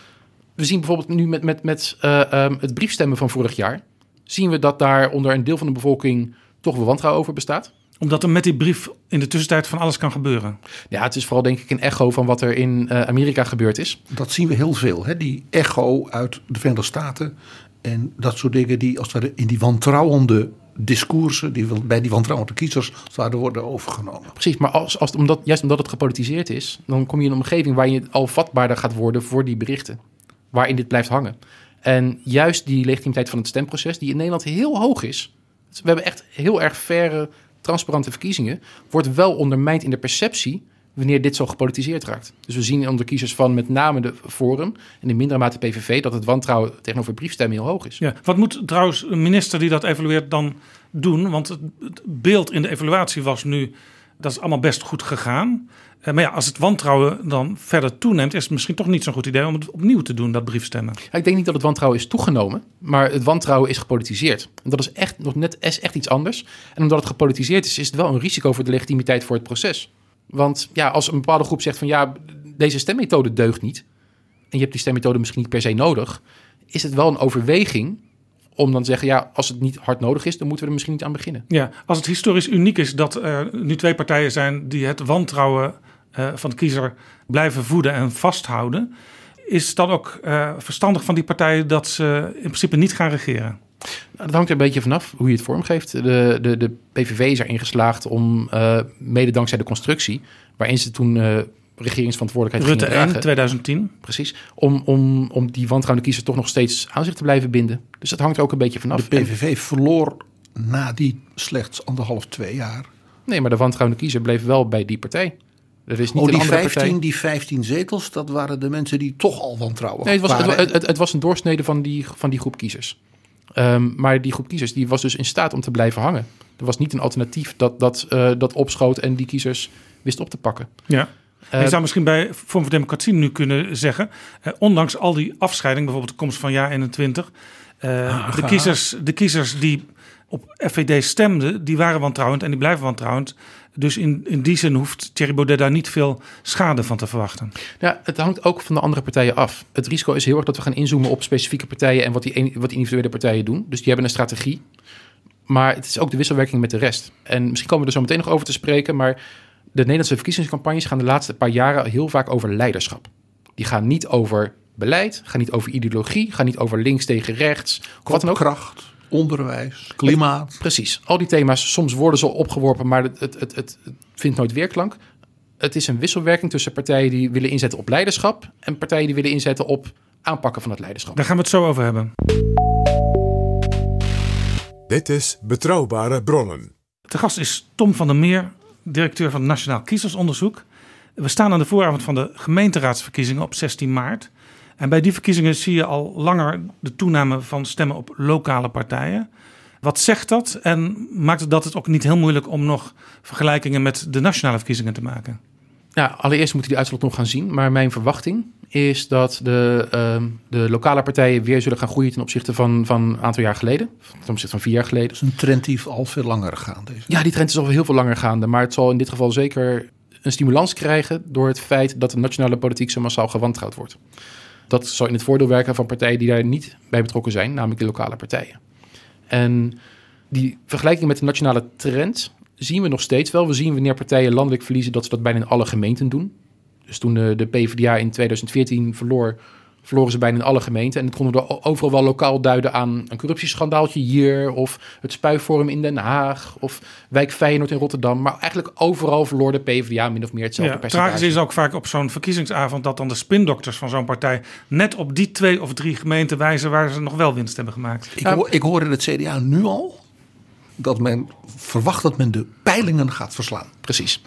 we zien bijvoorbeeld nu met, met, met eh, ehm, het briefstemmen van vorig jaar, zien we dat daar onder een deel van de bevolking toch wel wantrouwen over bestaat. Omdat er met die brief in de tussentijd van alles kan gebeuren. Ja, het is vooral denk ik een echo van wat er in eh, Amerika gebeurd is. Dat zien we heel veel. Hè? Die echo uit de Verenigde Staten. En dat soort dingen die als het ware in die wantrouwende discoursen, die bij die wantrouwende kiezers zouden worden overgenomen. Precies, maar als, als, omdat, juist omdat het gepolitiseerd is, dan kom je in een omgeving waar je al vatbaarder gaat worden voor die berichten. Waarin dit blijft hangen. En juist die legitimiteit van het stemproces, die in Nederland heel hoog is. We hebben echt heel erg faire, transparante verkiezingen. Wordt wel ondermijnd in de perceptie wanneer dit zo gepolitiseerd raakt. Dus we zien onder kiezers van met name de Forum en in mindere mate PVV dat het wantrouwen tegenover briefstemmen heel hoog is. Ja. Wat moet trouwens een minister die dat evalueert dan doen? Want het, beeld in de evaluatie was nu, dat is allemaal best goed gegaan. Eh, maar ja, als het wantrouwen dan verder toeneemt, is het misschien toch niet zo'n goed idee om het opnieuw te doen, dat briefstemmen. Ja, ik denk niet dat het wantrouwen is toegenomen, maar het wantrouwen is gepolitiseerd. En dat is echt nog net is echt iets anders. En omdat het gepolitiseerd is, is het wel een risico voor de legitimiteit voor het proces. Want ja, als een bepaalde groep zegt van ja, deze stemmethode deugt niet, en je hebt die stemmethode misschien niet per se nodig, is het wel een overweging om dan te zeggen ja, als het niet hard nodig is, dan moeten we er misschien niet aan beginnen. Ja, als het historisch uniek is dat er nu twee partijen zijn die het wantrouwen eh, van de kiezer blijven voeden en vasthouden, is het dan ook eh, verstandig van die partijen dat ze in principe niet gaan regeren? Nou, dat hangt er een beetje vanaf hoe je het vormgeeft. De, de, de PVV is erin geslaagd om, eh, mede dankzij de constructie, waarin ze toen eh regeringsverantwoordelijkheid Rutte gingen 1, dragen, 2010. precies, om, om, om die wantrouwende kiezer toch nog steeds aan zich te blijven binden. Dus dat hangt er ook een beetje vanaf. De En- PVV verloor na die slechts anderhalf, twee jaar. nee, maar de wantrouwende kiezer bleef wel bij die partij. Er is niet Oh, een die andere 15, partij. die 15 zetels, dat waren de mensen die toch al wantrouwen Nee, het was, het, waren. het, het, het was een doorsnede van die, van die groep kiezers. Ehm, maar die groep kiezers die was dus in staat om te blijven hangen. Er was niet een alternatief dat, dat, eh, dat opschoot en die kiezers wist op te pakken. Ja. Eh, je zou misschien bij Vorm voor Democratie nu kunnen zeggen, eh, ondanks al die afscheiding, bijvoorbeeld de komst van jaar 21, eh, de, kiezers, de kiezers die op FVD stemden, die waren wantrouwend en die blijven wantrouwend. Dus in, in die zin hoeft Thierry Baudet daar niet veel schade van te verwachten. Ja, het hangt ook van de andere partijen af. Het risico is heel erg dat we gaan inzoomen op specifieke partijen en wat die, wat die individuele partijen doen. Dus die hebben een strategie. Maar het is ook de wisselwerking met de rest. En misschien komen we er zo meteen nog over te spreken, maar de Nederlandse verkiezingscampagnes gaan de laatste paar jaren heel vaak over leiderschap. Die gaan niet over beleid, gaan niet over ideologie, gaan niet over links tegen rechts. Of wat dan ook. Kracht, onderwijs, klimaat. Precies, al die thema's, soms worden ze opgeworpen, maar het, het, het, het, het vindt nooit weerklank. Het is een wisselwerking tussen partijen die willen inzetten op leiderschap en partijen die willen inzetten op aanpakken van het leiderschap. Daar gaan we het zo over hebben. Dit is Betrouwbare Bronnen. De gast is Tom van der Meer, directeur van het Nationaal Kiezersonderzoek. We staan aan de vooravond van de gemeenteraadsverkiezingen op 16 maart. En bij die verkiezingen zie je al langer de toename van stemmen op lokale partijen. Wat zegt dat en maakt het dat het ook niet heel moeilijk om nog vergelijkingen met de nationale verkiezingen te maken? Ja, allereerst moeten die uitslag nog gaan zien. Maar mijn verwachting is dat de, ehm, de lokale partijen weer zullen gaan groeien ten opzichte van, van een aantal jaar geleden. Ten opzichte van vier jaar geleden. Dat is een trend die al veel langer gaat. Deze. Ja, die trend is al heel veel langer gaande. Maar het zal in dit geval zeker een stimulans krijgen door het feit dat de nationale politiek zo massaal gewantrouwd wordt. Dat zal in het voordeel werken van partijen die daar niet bij betrokken zijn, namelijk de lokale partijen. En die vergelijking met de nationale trend zien we nog steeds wel. We zien wanneer partijen landelijk verliezen dat ze dat bijna in alle gemeenten doen. Dus toen de, de PvdA in 2014 verloor, verloren ze bijna in alle gemeenten. En dat konden we overal wel lokaal duiden aan een corruptieschandaaltje hier... of het Spuiforum in Den Haag of Wijk Feyenoord in Rotterdam. Maar eigenlijk overal verloor de PvdA min of meer hetzelfde Ja, percentage. tragisch is ook vaak op zo'n verkiezingsavond dat dan de spindokters van zo'n partij net op die twee of drie gemeenten wijzen waar ze nog wel winst hebben gemaakt. Ik, hoor, ik hoor in het CDA nu al dat men verwacht dat men de peilingen gaat verslaan. Precies.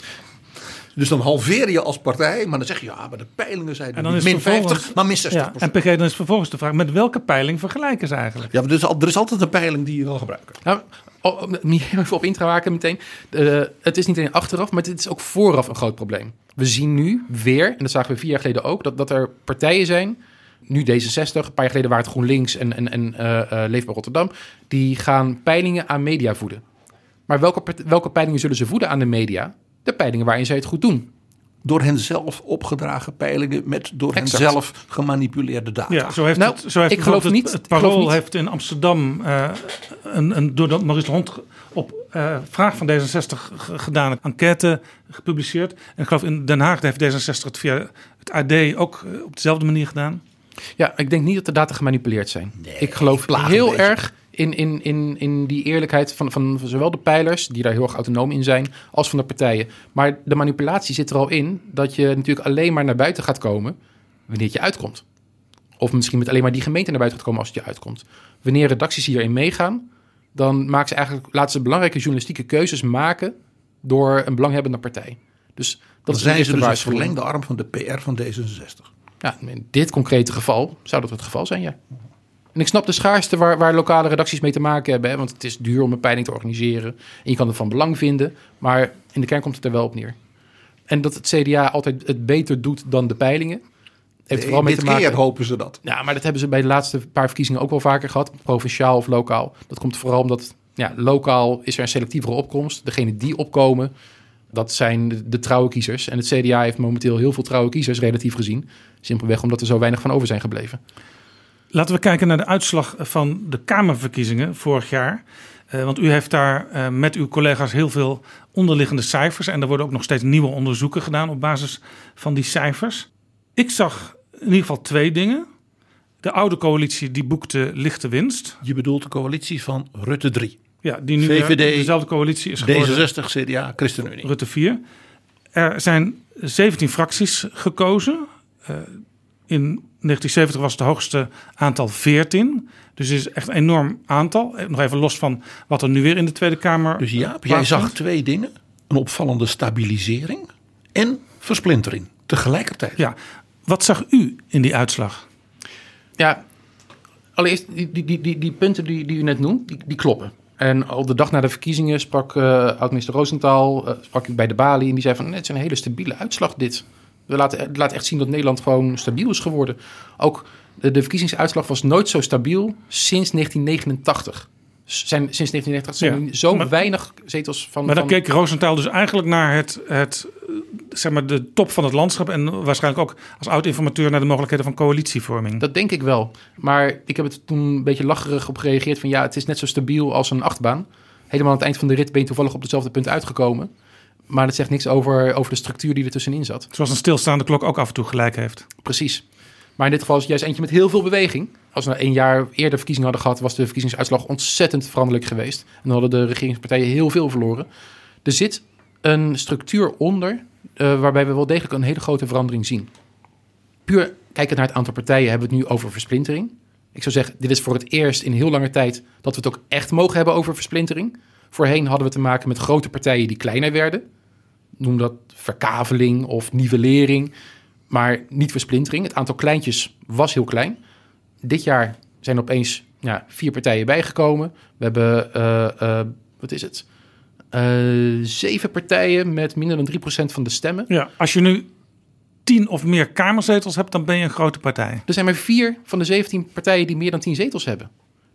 Dus dan halveer je als partij, maar dan zeg je ja, maar de peilingen zijn En dan niet is min vervolgens- 50, maar min 60 Ja, en PG, dan is vervolgens de vraag, met welke peiling vergelijken ze eigenlijk? Ja, maar er is, al- er is altijd een peiling die je wil gebruiken. Nou, oh, om niet even op in te raken meteen. Eh, het is niet alleen achteraf, maar het is ook vooraf een groot probleem. We zien nu weer, en dat zagen we vier jaar geleden ook, dat, dat er partijen zijn, nu D66, een paar jaar geleden waren het GroenLinks en, en, en eh, eh, Leefbaar Rotterdam, die gaan peilingen aan media voeden. Maar welke, welke peilingen zullen ze voeden aan de media? De peilingen waarin zij het goed doen. Door hen zelf opgedragen peilingen met door hen Exact. zelf gemanipuleerde data. Ja, zo heeft Nou, het, zo heeft ik geloof bijvoorbeeld niet- Het, Parool niet. heeft in Amsterdam eh, een, een door de Maurice de Hond op eh, vraag van D66 ge- gedaan enquête gepubliceerd. En ik geloof in Den Haag heeft D66 het via het AD ook eh, op dezelfde manier gedaan. Ja, ik denk niet dat de data gemanipuleerd zijn. ik geloof heel erg in, in, in, in die eerlijkheid van, van, zowel de pijlers, die daar heel erg autonoom in zijn, als van de partijen. Maar de manipulatie zit er al in dat je natuurlijk alleen maar naar buiten gaat komen wanneer het je uitkomt. Of misschien met alleen maar die gemeente naar buiten gaat komen als het je uitkomt. Wanneer redacties hierin meegaan, dan maken ze eigenlijk, laten ze belangrijke journalistieke keuzes maken door een belanghebbende partij. Dus dat Dan is zijn ze dus een verlengde arm van de PR van D66. Ja, in dit concrete geval zou dat het geval zijn, ja. En ik snap de schaarste waar, waar lokale redacties mee te maken hebben. Hè, want het is duur om een peiling te organiseren. En je kan het van belang vinden. Maar in de kern komt het er wel op neer. En dat het CDA altijd het beter doet dan de peilingen. Heeft vooral mee te maken. keer hopen ze dat. Ja, maar dat hebben ze bij de laatste paar verkiezingen ook wel vaker gehad. Provinciaal of lokaal. Dat komt vooral omdat ja, lokaal is er een selectievere opkomst. Degene die opkomen, dat zijn de, de trouwe kiezers. En het CDA heeft momenteel heel veel trouwe kiezers, relatief gezien. Simpelweg omdat er zo weinig van over zijn gebleven. Laten we kijken naar de uitslag van de Kamerverkiezingen vorig jaar. Eh, want u heeft daar eh, met uw collega's heel veel onderliggende cijfers. En er worden ook nog steeds nieuwe onderzoeken gedaan op basis van die cijfers. Ik zag in ieder geval twee dingen. De oude coalitie die boekte lichte winst. Je bedoelt de coalitie van Rutte 3. Ja, die nu VVD, weer dezelfde coalitie is geworden. D66, CDA, ChristenUnie. Rutte 4. Er zijn 17 fracties gekozen. Eh, in 1970 was het hoogste aantal 14. Dus het is echt een enorm aantal. Eh, Nog even los van wat er nu weer in de Tweede Kamer Dus Jaap, jij zag twee dingen. Een opvallende stabilisering en versplintering tegelijkertijd. Ja, wat zag u in die uitslag? Ja, allereerst, die, die, die, die, die punten die, die u net noemt, die, die kloppen. En op de dag na de verkiezingen sprak eh oud-minister Roosentaal eh, sprak ik bij de Bali... en die zei van, "Nee, het is een hele stabiele uitslag dit. We laat echt zien dat Nederland gewoon stabiel is geworden. Ook de, de verkiezingsuitslag was nooit zo stabiel sinds 1989. S- Zijn, sinds 1989 zijn Ja, zo maar- weinig zetels van... Maar dan van keek Roosentaal dus eigenlijk naar het, het, zeg maar de top van het landschap... en waarschijnlijk ook als oud-informateur naar de mogelijkheden van coalitievorming. Dat denk ik wel. Maar ik heb het toen een beetje lacherig op gereageerd van ja, het is net zo stabiel als een achtbaan. Helemaal aan het eind van de rit ben je toevallig op hetzelfde punt uitgekomen. Maar dat zegt niks over, over de structuur die er tussenin zat. Zoals een stilstaande klok ook af en toe gelijk heeft. Precies. Maar in dit geval is het juist eentje met heel veel beweging. Als we nou één jaar eerder verkiezingen hadden gehad, was de verkiezingsuitslag ontzettend veranderlijk geweest. En dan hadden de regeringspartijen heel veel verloren. Er zit een structuur onder, eh, waarbij we wel degelijk een hele grote verandering zien. Puur kijkend naar het aantal partijen hebben we het nu over versplintering. Ik zou zeggen, dit is voor het eerst in heel lange tijd dat we het ook echt mogen hebben over versplintering. Voorheen hadden we te maken met grote partijen die kleiner werden. Noem dat verkaveling of nivellering. maar niet versplintering. Het aantal kleintjes was heel klein. Dit jaar zijn opeens ja, vier partijen bijgekomen. We hebben, eh, eh, wat is het? Eh, zeven partijen met minder dan 3% van de stemmen. Ja, als je nu tien of meer kamerzetels hebt, dan ben je een grote partij. Er zijn maar vier van de 17 partijen die meer dan 10 zetels hebben.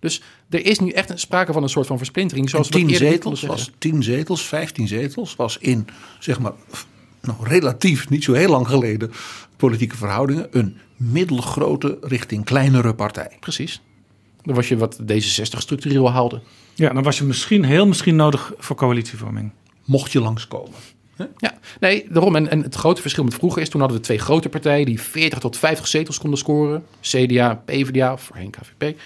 Dus er is nu echt een sprake van een soort van versplintering. Zoals En we 10 eerder niet zetels was. 10 zetels, 15 zetels was in zeg maar nou, relatief niet zo heel lang geleden politieke verhoudingen een middelgrote richting kleinere partij. Precies. Dan was je wat D66 structureel haalde. Ja, dan was je misschien heel misschien nodig voor coalitievorming. Mocht je langskomen. Ja, nee, daarom. En, en het grote verschil met vroeger is, toen hadden we twee grote partijen die 40 tot 50 zetels konden scoren. CDA, PvdA, voorheen KVP.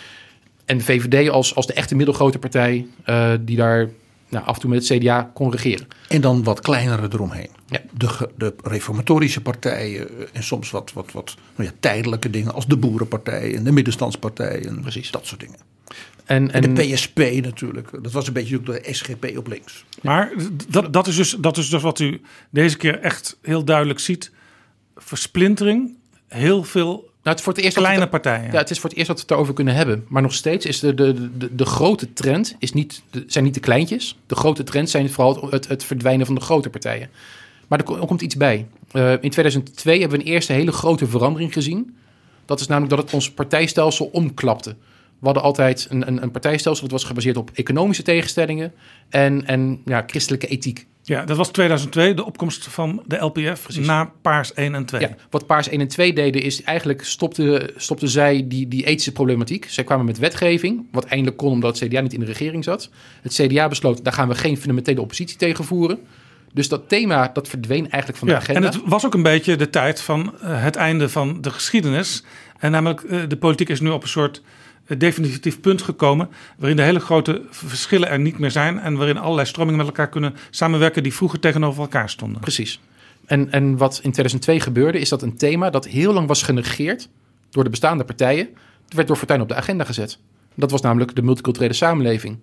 En de VVD als, als de echte middelgrote partij eh, die daar nou, af en toe met het CDA kon regeren. En dan wat kleinere eromheen. Ja. De, ge- de reformatorische partijen eh, en soms wat, wat, wat nou ja, tijdelijke dingen als de Boerenpartij en de Middenstandspartij en Precies. dat soort dingen. En, En, en, de PSP natuurlijk. Dat was een beetje ook de SGP op links. Maar dat, dat, is dus, dat is dus wat u deze keer echt heel duidelijk ziet. Versplintering, heel veel het is voor het eerst kleine het- partijen. Ja, het is voor het eerst dat we het erover kunnen hebben. Maar nog steeds is de, de, de, de grote trend is niet, de, zijn niet de kleintjes. De grote trend zijn vooral het, het, het verdwijnen van de grote partijen. Maar er, er komt iets bij. Eh, in 2002 hebben we een eerste hele grote verandering gezien. Dat is namelijk dat het ons partijstelsel omklapte. We hadden altijd een, een, een partijstelsel dat was gebaseerd op economische tegenstellingen en, en ja, christelijke ethiek. Ja, dat was 2002, de opkomst van de LPF na Paars 1 en 2. Ja, wat Paars 1 en 2 deden is eigenlijk stopte, stopte zij die, die ethische problematiek. Zij kwamen met wetgeving, wat eindelijk kon omdat het CDA niet in de regering zat. Het CDA besloot, daar gaan we geen fundamentele oppositie tegen voeren. Dus dat thema, dat verdween eigenlijk van de Ja, agenda. en het was ook een beetje de tijd van eh, het einde van de geschiedenis. En namelijk, eh, de politiek is nu op een soort definitief punt gekomen. waarin de hele grote verschillen er niet meer zijn. en waarin allerlei stromingen met elkaar kunnen samenwerken. die vroeger tegenover elkaar stonden. Precies. En, en wat in 2002 gebeurde, is dat een thema dat heel lang was genegeerd door de bestaande partijen, werd door Fortuyn op de agenda gezet. Dat was namelijk de multiculturele samenleving.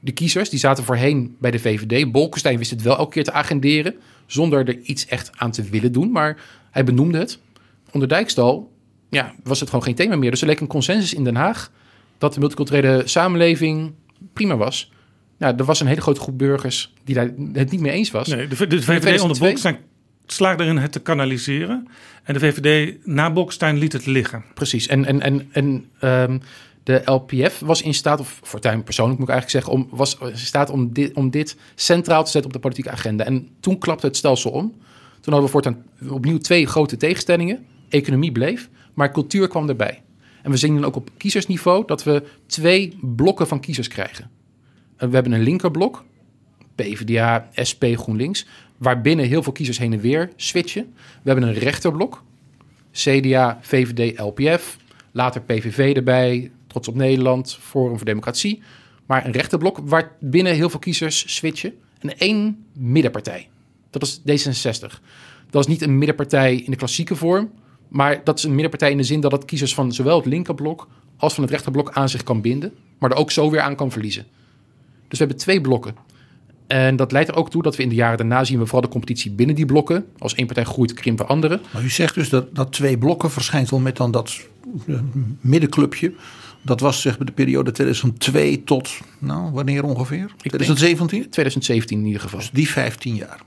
De kiezers die zaten voorheen bij de VVD. Bolkestein wist het wel elke keer te agenderen, zonder er iets echt aan te willen doen. Maar hij benoemde het. Onder Dijkstal ja, was het gewoon geen thema meer. Dus er leek een consensus in Den Haag dat de multiculturele samenleving prima was. Nou, er was een hele grote groep burgers die daar het niet mee eens was. Nee, de, VVD onder 2002? Bolkestein slaagde erin het te kanaliseren. En de VVD na Bolkestein liet het liggen. Precies. En, en, en, en ehm, de LPF was in staat, of Fortuyn persoonlijk moet ik eigenlijk zeggen, om, was in staat om dit, om dit centraal te zetten op de politieke agenda. En toen klapte het stelsel om. Toen hadden we voortaan opnieuw twee grote tegenstellingen. Economie bleef, maar cultuur kwam erbij. En we zien dan ook op kiezersniveau dat we twee blokken van kiezers krijgen. En we hebben een linkerblok, PvdA, SP, GroenLinks, waarbinnen heel veel kiezers heen en weer switchen. We hebben een rechterblok, CDA, VVD, LPF, later PVV erbij, Trots op Nederland, Forum voor Democratie. Maar een rechterblok waar binnen heel veel kiezers switchen. En één middenpartij. Dat is D66. Dat is niet een middenpartij in de klassieke vorm, maar dat is een middenpartij in de zin dat het kiezers van zowel het linkerblok als van het rechterblok aan zich kan binden, maar er ook zo weer aan kan verliezen. Dus we hebben twee blokken. En dat leidt er ook toe dat we in de jaren daarna zien we vooral de competitie binnen die blokken. Als één partij groeit, krimpen andere. Maar u zegt dus dat, dat twee blokken verschijnt wel met dan dat eh, middenclubje. Dat was zeg maar de periode 2002 tot, nou wanneer ongeveer? 2017? 2017 in ieder geval. Die 15 jaar.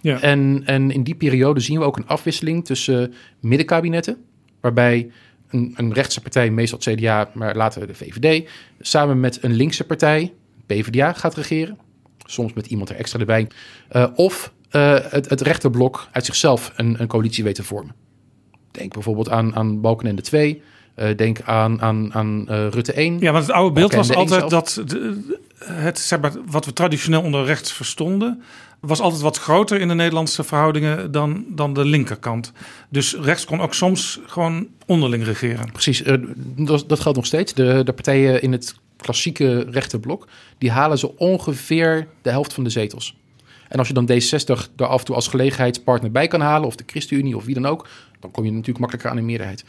Ja. En, en in die periode zien we ook een afwisseling tussen middenkabinetten, waarbij een, een rechtse partij, meestal het CDA, maar later de VVD, samen met een linkse partij, PvdA, gaat regeren. Soms met iemand er extra erbij. Eh, of eh, het, het rechterblok uit zichzelf een, een coalitie weet te vormen. Denk bijvoorbeeld aan, aan Balkenende 2. eh, denk aan, aan, aan Rutte 1. Ja, want het oude beeld was altijd dat de- het, zeg maar, wat we traditioneel onder rechts verstonden, was altijd wat groter in de Nederlandse verhoudingen dan, dan de linkerkant. Dus rechts kon ook soms gewoon onderling regeren. Precies, eh, dat, dat geldt nog steeds. De, de partijen in het klassieke rechterblok, die halen zo ongeveer de helft van de zetels. En als je dan D60 er af en toe als gelegenheidspartner bij kan halen, of de ChristenUnie of wie dan ook, dan kom je natuurlijk makkelijker aan een meerderheid.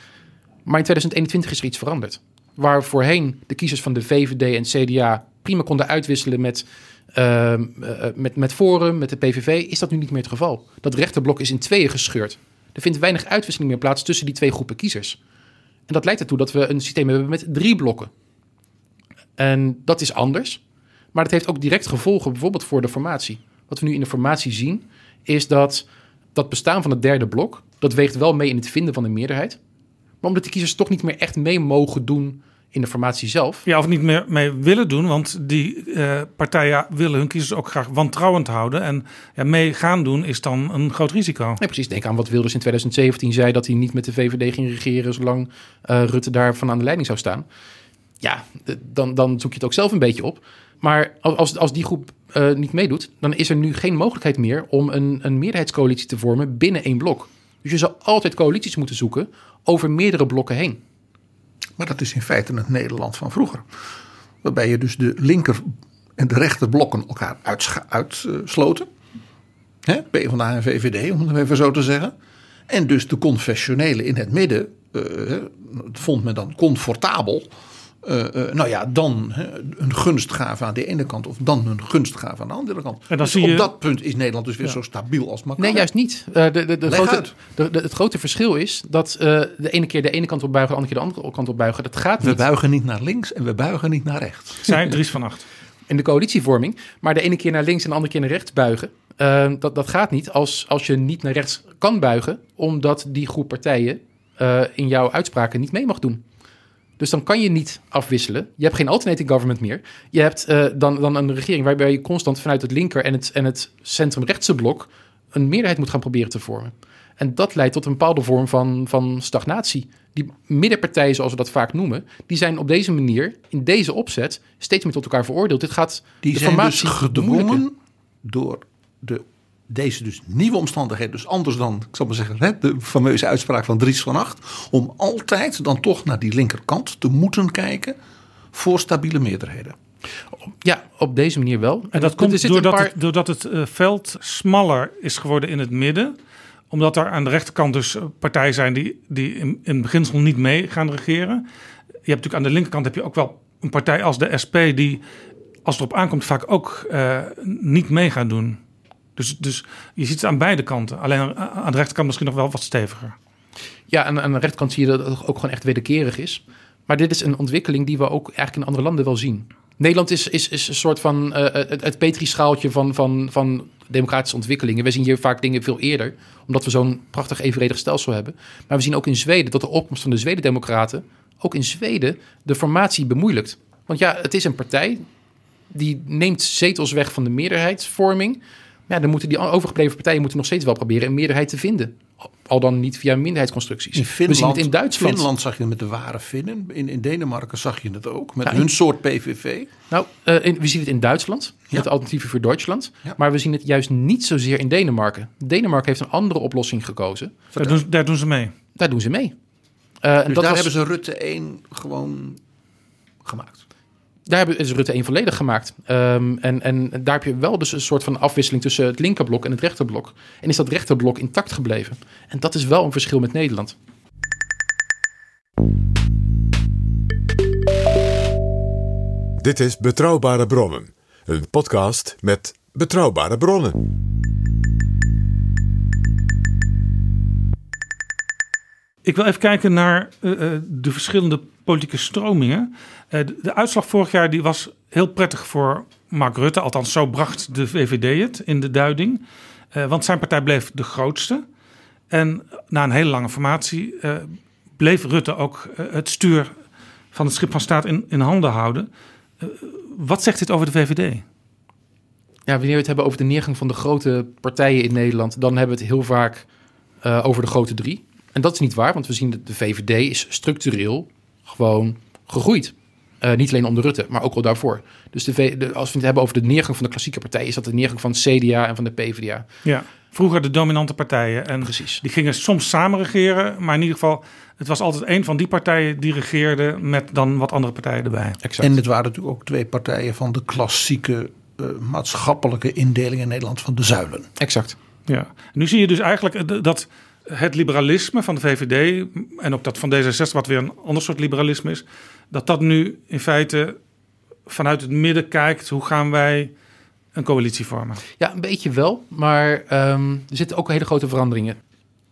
Maar in 2021 is er iets veranderd. Waar voorheen de kiezers van de VVD en CDA prima konden uitwisselen met, ehm, eh, met, met Forum, met de PVV, is dat nu niet meer het geval. Dat rechterblok is in tweeën gescheurd. Er vindt weinig uitwisseling meer plaats tussen die twee groepen kiezers. En dat leidt ertoe dat we een systeem hebben met drie blokken. En dat is anders. Maar dat heeft ook direct gevolgen bijvoorbeeld voor de formatie. Wat we nu in de formatie zien, is dat dat bestaan van het derde blok, dat weegt wel mee in het vinden van de meerderheid. Maar omdat de kiezers toch niet meer echt mee mogen doen in de formatie zelf. Ja, of niet meer mee willen doen, want die eh, partijen willen hun kiezers ook graag wantrouwend houden. En ja, mee gaan doen is dan een groot risico. Nee, precies. Denk aan wat Wilders in 2017 zei, dat hij niet met de VVD ging regeren zolang eh, Rutte daarvan aan de leiding zou staan. Ja, dan, dan zoek je het ook zelf een beetje op. Maar als, als die groep eh, niet meedoet, dan is er nu geen mogelijkheid meer om een, een meerderheidscoalitie te vormen binnen één blok. Dus je zal altijd coalities moeten zoeken over meerdere blokken heen. Maar dat is in feite het Nederland van vroeger. Waarbij je dus de linker en de rechterblokken elkaar uitsloten. Hè, PvdA en VVD, om het even zo te zeggen. En dus de confessionele in het midden eh, vond men dan comfortabel. Eh, eh, nou ja, dan hè, een gunstgave aan de ene kant of dan een gunstgave aan de andere kant. dan dus zie op je- dat punt is Nederland dus weer Ja. zo stabiel als maar Nee, juist niet. Eh, de, de, de Leg grote, uit. de, de- het grote verschil is dat eh, de ene keer de ene kant op buigen, de andere keer de andere kant op buigen. Dat gaat We niet buigen niet naar links en we buigen niet naar rechts. Zijn Dries van Acht. in de coalitievorming. Maar de ene keer naar links en de andere keer naar rechts buigen. dat, dat gaat niet als, als je niet naar rechts kan buigen, omdat die groep partijen eh, in jouw uitspraken niet mee mag doen. Dus dan kan je niet afwisselen. Je hebt geen alternating government meer. Je hebt eh, dan, dan een regering waarbij je constant vanuit het linker en het, en het centrum-rechtse blok een meerderheid moet gaan proberen te vormen. En dat leidt tot een bepaalde vorm van, van stagnatie. Die middenpartijen, zoals we dat vaak noemen, die zijn op deze manier, in deze opzet, steeds meer tot elkaar veroordeeld. Dit gaat Die de zijn dus formatie gedwongen door de, deze dus nieuwe omstandigheden. Dus anders dan, ik zal maar zeggen, hè, de fameuze uitspraak van Dries van Acht. Om altijd dan toch naar die linkerkant te moeten kijken voor stabiele meerderheden. Ja, op deze manier wel. En dat komt zitten doordat, paar- het, doordat het eh, veld smaller is geworden in het midden. Omdat er aan de rechterkant dus eh, partijen zijn die, die in, in beginsel niet mee gaan regeren. Je hebt natuurlijk aan de linkerkant heb je ook wel een partij als de SP die, als het erop aankomt, vaak ook eh, niet mee gaan doen. Dus, dus je ziet het aan beide kanten. Alleen aan- de rechterkant misschien nog wel wat steviger. Ja, aan, aan de rechterkant zie je dat het ook gewoon echt wederkerig is. Maar dit is een ontwikkeling die we ook eigenlijk in andere landen wel zien. Nederland is, is, is een soort van eh, het, het petrischaaltje van, van, van democratische ontwikkelingen. We zien hier vaak dingen veel eerder, omdat we zo'n prachtig evenredig stelsel hebben. Maar we zien ook in Zweden dat de opkomst van de Zweden-democraten ook in Zweden de formatie bemoeilijkt. Want ja, het is een partij die neemt zetels weg van de meerderheidsvorming. Ja, dan moeten die overgebleven partijen moeten nog steeds wel proberen een meerderheid te vinden. Al dan niet via minderheidsconstructies. In Finland, we zien het in Duitsland. Finland zag je het met de ware Finnen. In, in Denemarken zag je het ook. Met in- hun soort PVV. Nou, eh, in- we zien het in Duitsland, Ja. met de alternatieven voor Duitsland. Ja. Maar we zien het juist niet zozeer in Denemarken. Denemarken heeft een andere oplossing gekozen. Daar doen, daar doen ze mee. Daar doen ze mee. Eh, en Dus dat daar was- hebben ze Rutte 1 gewoon gemaakt. Daar hebben, is Rutte 1 volledig gemaakt. Ehm, en, en daar heb je wel dus een soort van afwisseling tussen het linkerblok en het rechterblok. En is dat rechterblok intact gebleven. En dat is wel een verschil met Nederland. Dit is Betrouwbare Bronnen, een podcast met betrouwbare bronnen. Ik wil even kijken naar eh, eh, de verschillende politieke stromingen. Eh, de, de uitslag vorig jaar die was heel prettig voor Mark Rutte. Althans, zo bracht de VVD het in de duiding. Eh, want zijn partij bleef de grootste. En na een hele lange formatie eh, bleef Rutte ook het stuur van het schip van staat in, in handen houden. Wat zegt dit over de VVD? Ja, wanneer we het hebben over de neergang van de grote partijen in Nederland, dan hebben we het heel vaak over de grote drie. En dat is niet waar, want we zien dat de VVD is structureel gewoon gegroeid. Eh, niet alleen onder Rutte, maar ook al daarvoor. Dus de, V- de- als we het hebben over de neergang van de klassieke partijen, is dat de neergang van het CDA en van de PvdA. Ja. Vroeger de dominante partijen. En Precies. Die gingen soms samen regeren, maar in ieder geval, het was altijd een van die partijen die regeerde met dan wat andere partijen erbij. Exact. En het waren natuurlijk ook twee partijen van de klassieke eh, maatschappelijke indeling in Nederland van de zuilen. exact. Ja. Nu zie je dus eigenlijk dat het liberalisme van de VVD en ook dat van D66, wat weer een ander soort liberalisme is, dat dat nu in feite vanuit het midden kijkt, hoe gaan wij een coalitie vormen? Ja, een beetje wel, maar ehm, er zitten ook hele grote veranderingen.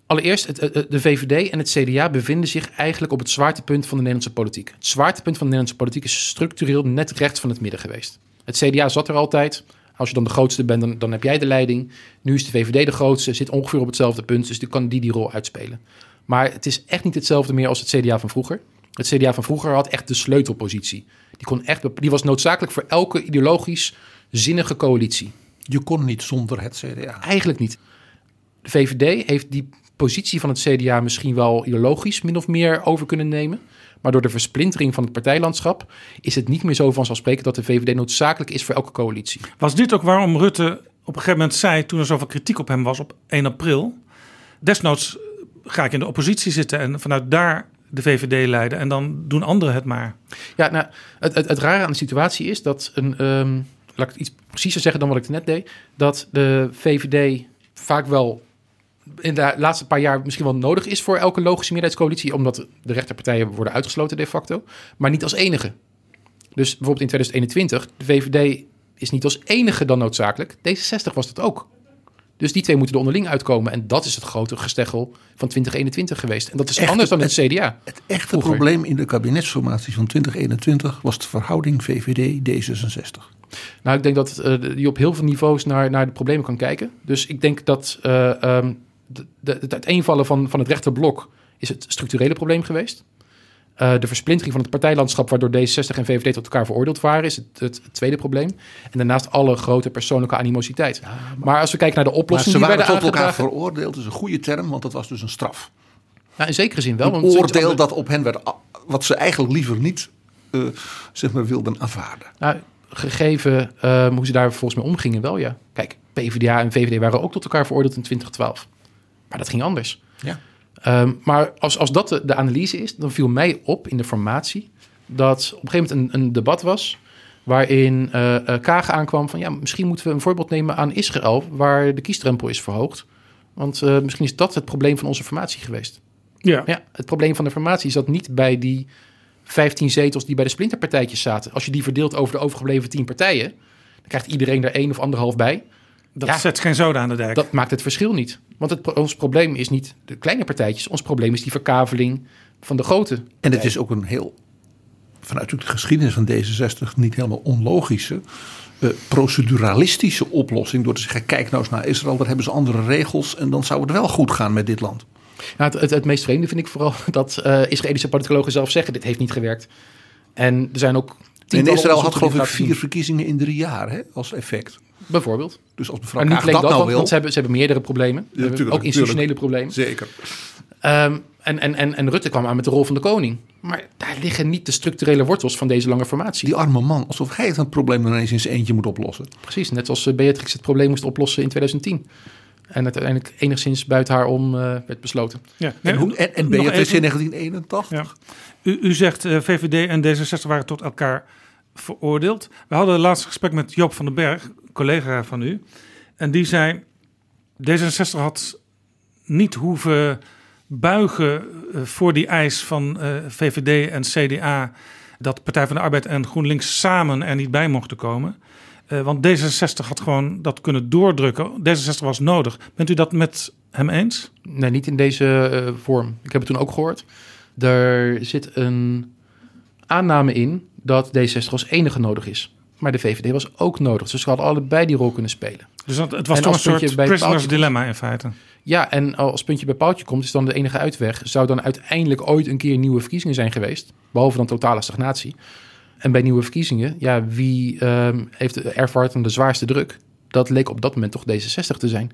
Allereerst, het, de VVD en het CDA bevinden zich eigenlijk op het zwaartepunt van de Nederlandse politiek. Het zwaartepunt van de Nederlandse politiek is structureel net rechts van het midden geweest. Het CDA zat er altijd. Als je dan de grootste bent, dan, dan heb jij de leiding. Nu is de VVD de grootste, zit ongeveer op hetzelfde punt. Dus die kan die die rol uitspelen. Maar het is echt niet hetzelfde meer als het CDA van vroeger. Het CDA van vroeger had echt de sleutelpositie. Die, kon echt, die was noodzakelijk voor elke ideologisch zinnige coalitie. Je kon niet zonder het CDA. Eigenlijk niet. De VVD heeft die positie van het CDA misschien wel ideologisch min of meer over kunnen nemen. Maar door de versplintering van het partijlandschap is het niet meer zo vanzelfsprekend dat de VVD noodzakelijk is voor elke coalitie. Was dit ook waarom Rutte op een gegeven moment zei, toen er zoveel kritiek op hem was op 1 april, desnoods ga ik in de oppositie zitten en vanuit daar de VVD leiden en dan doen anderen het maar. Ja, nou, het, het, het rare aan de situatie is dat een, ehm, laat ik iets preciezer zeggen dan wat ik net deed, dat de VVD vaak wel in de laatste paar jaar misschien wel nodig is voor elke logische meerderheidscoalitie, omdat de rechterpartijen worden uitgesloten de facto, maar niet als enige. Dus bijvoorbeeld in 2021, de VVD is niet als enige dan noodzakelijk. D66 was dat ook. Dus die twee moeten er onderling uitkomen. En dat is het grote gesteggel van 2021 geweest. En dat is anders dan het het- CDA. Het echte Vroeger. probleem in de kabinetsformatie van 2021 was de verhouding VVD-D66. Nou, ik denk dat eh, je op heel veel niveaus naar, naar de problemen kan kijken. Dus ik denk dat eh, ehm, de, de, het uiteenvallen van, van het rechterblok is het structurele probleem geweest. Eh, de versplintering van het partijlandschap, waardoor D66 en VVD tot elkaar veroordeeld waren, is het, het tweede probleem. En daarnaast alle grote persoonlijke animositeit. maar, als we kijken naar de Maar oplossingen ze die waren werden tot elkaar veroordeeld. Is een goede term, want dat was dus een straf. In zekere zin wel. Een want- oordeel dat op hen werd, wat ze eigenlijk liever niet eh, zeg maar, wilden aanvaarden. Nou, gegeven ehm, hoe ze daar volgens mij omgingen, wel ja. Kijk, PvdA en VVD waren ook tot elkaar veroordeeld in 2012. Maar dat ging anders. Ja. Ehm, maar als, als dat de, de analyse is, dan viel mij op in de formatie dat op een gegeven moment een, een debat was waarin eh, Kagen aankwam van ja, misschien moeten we een voorbeeld nemen aan Israël, waar de kiesdrempel is verhoogd. Want eh, misschien is dat het probleem van onze formatie geweest. Ja. Ja, het probleem van de formatie zat niet bij die 15 zetels die bij de splinterpartijtjes zaten. Als je die verdeelt over de overgebleven 10 partijen, dan krijgt iedereen er één of anderhalf bij. Dat Ja. zet geen zoden aan de dijk. Dat maakt het verschil niet. Want het, ons probleem is niet de kleine partijtjes. Ons probleem is die verkaveling van de grote. En het is ook een heel, vanuit de geschiedenis van D66, niet helemaal onlogische, eh, proceduralistische oplossing. Door te zeggen, kijk nou eens naar Israël, daar hebben ze andere regels. En dan zou het wel goed gaan met dit land. Nou, het, het, het meest vreemde vind ik vooral dat eh, Israëlische politicologen zelf zeggen: dit heeft niet gewerkt. En er zijn ook. Tientallen Israël had geloof ik vier verkiezingen in drie jaar hè, als effect. Bijvoorbeeld. Dus als mevrouw Maar niet Kaag alleen dat dat, nou want, wil... want ze, hebben, ze hebben meerdere problemen. Hebben tuurlijk, ook institutionele problemen. Zeker. Ehm, en, en, en, en Rutte kwam aan met de rol van de koning. Maar daar liggen niet de structurele wortels van deze lange formatie. Die arme man, alsof hij het probleem dan ineens in zijn eentje moet oplossen. Precies, net als eh, Beatrix het probleem moest oplossen in 2010. En uiteindelijk enigszins buiten haar om eh, werd besloten. ja. En, hoe, en, en nog Beatrice in even- 1981. Ja. U, u zegt eh, VVD en D66 waren tot elkaar veroordeeld. We hadden het laatste gesprek met Joop van den Berg, collega van u. En die zei, D66 had niet hoeven buigen eh, voor die eis van eh, VVD en CDA... dat Partij van de Arbeid en GroenLinks samen er niet bij mochten komen. Eh, want D66 had gewoon dat kunnen doordrukken. D66 was nodig. Bent u dat met hem eens? Nee, niet in deze vorm. Ik heb het toen ook gehoord. Er zit een aanname in dat D60 als enige nodig is. Maar de VVD was ook nodig. Dus ze hadden allebei die rol kunnen spelen. Dus dat, het was En toch een soort prisoners paaltje dilemma in feite. Ja, en als puntje bij paaltje komt, is dan de enige uitweg. Zou dan uiteindelijk ooit een keer nieuwe verkiezingen zijn geweest? Behalve dan totale stagnatie. En bij nieuwe verkiezingen, ja, wie ehm, heeft ervaart dan de zwaarste druk? Dat leek op dat moment toch D66 te zijn.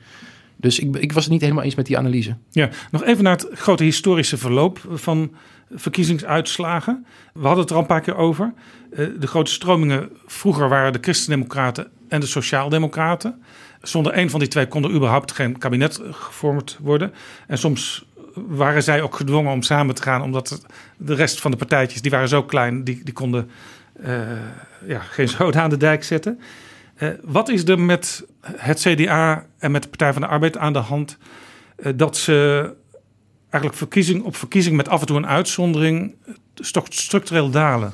Dus ik, ik was het niet helemaal eens met die analyse. Ja, nog even naar het grote historische verloop van verkiezingsuitslagen. We hadden het er al een paar keer over. Eh, De grote stromingen vroeger waren de Christendemocraten en de Sociaaldemocraten. Zonder een van die twee kon er überhaupt geen kabinet gevormd worden. En soms waren zij ook gedwongen om samen te gaan, omdat de rest van de partijtjes, die waren zo klein, die, die konden eh, ja, geen zoden aan de dijk zetten. Eh, wat is er met het CDA en met de Partij van de Arbeid aan de hand dat ze eigenlijk verkiezing op verkiezing met af en toe een uitzondering toch structureel dalen?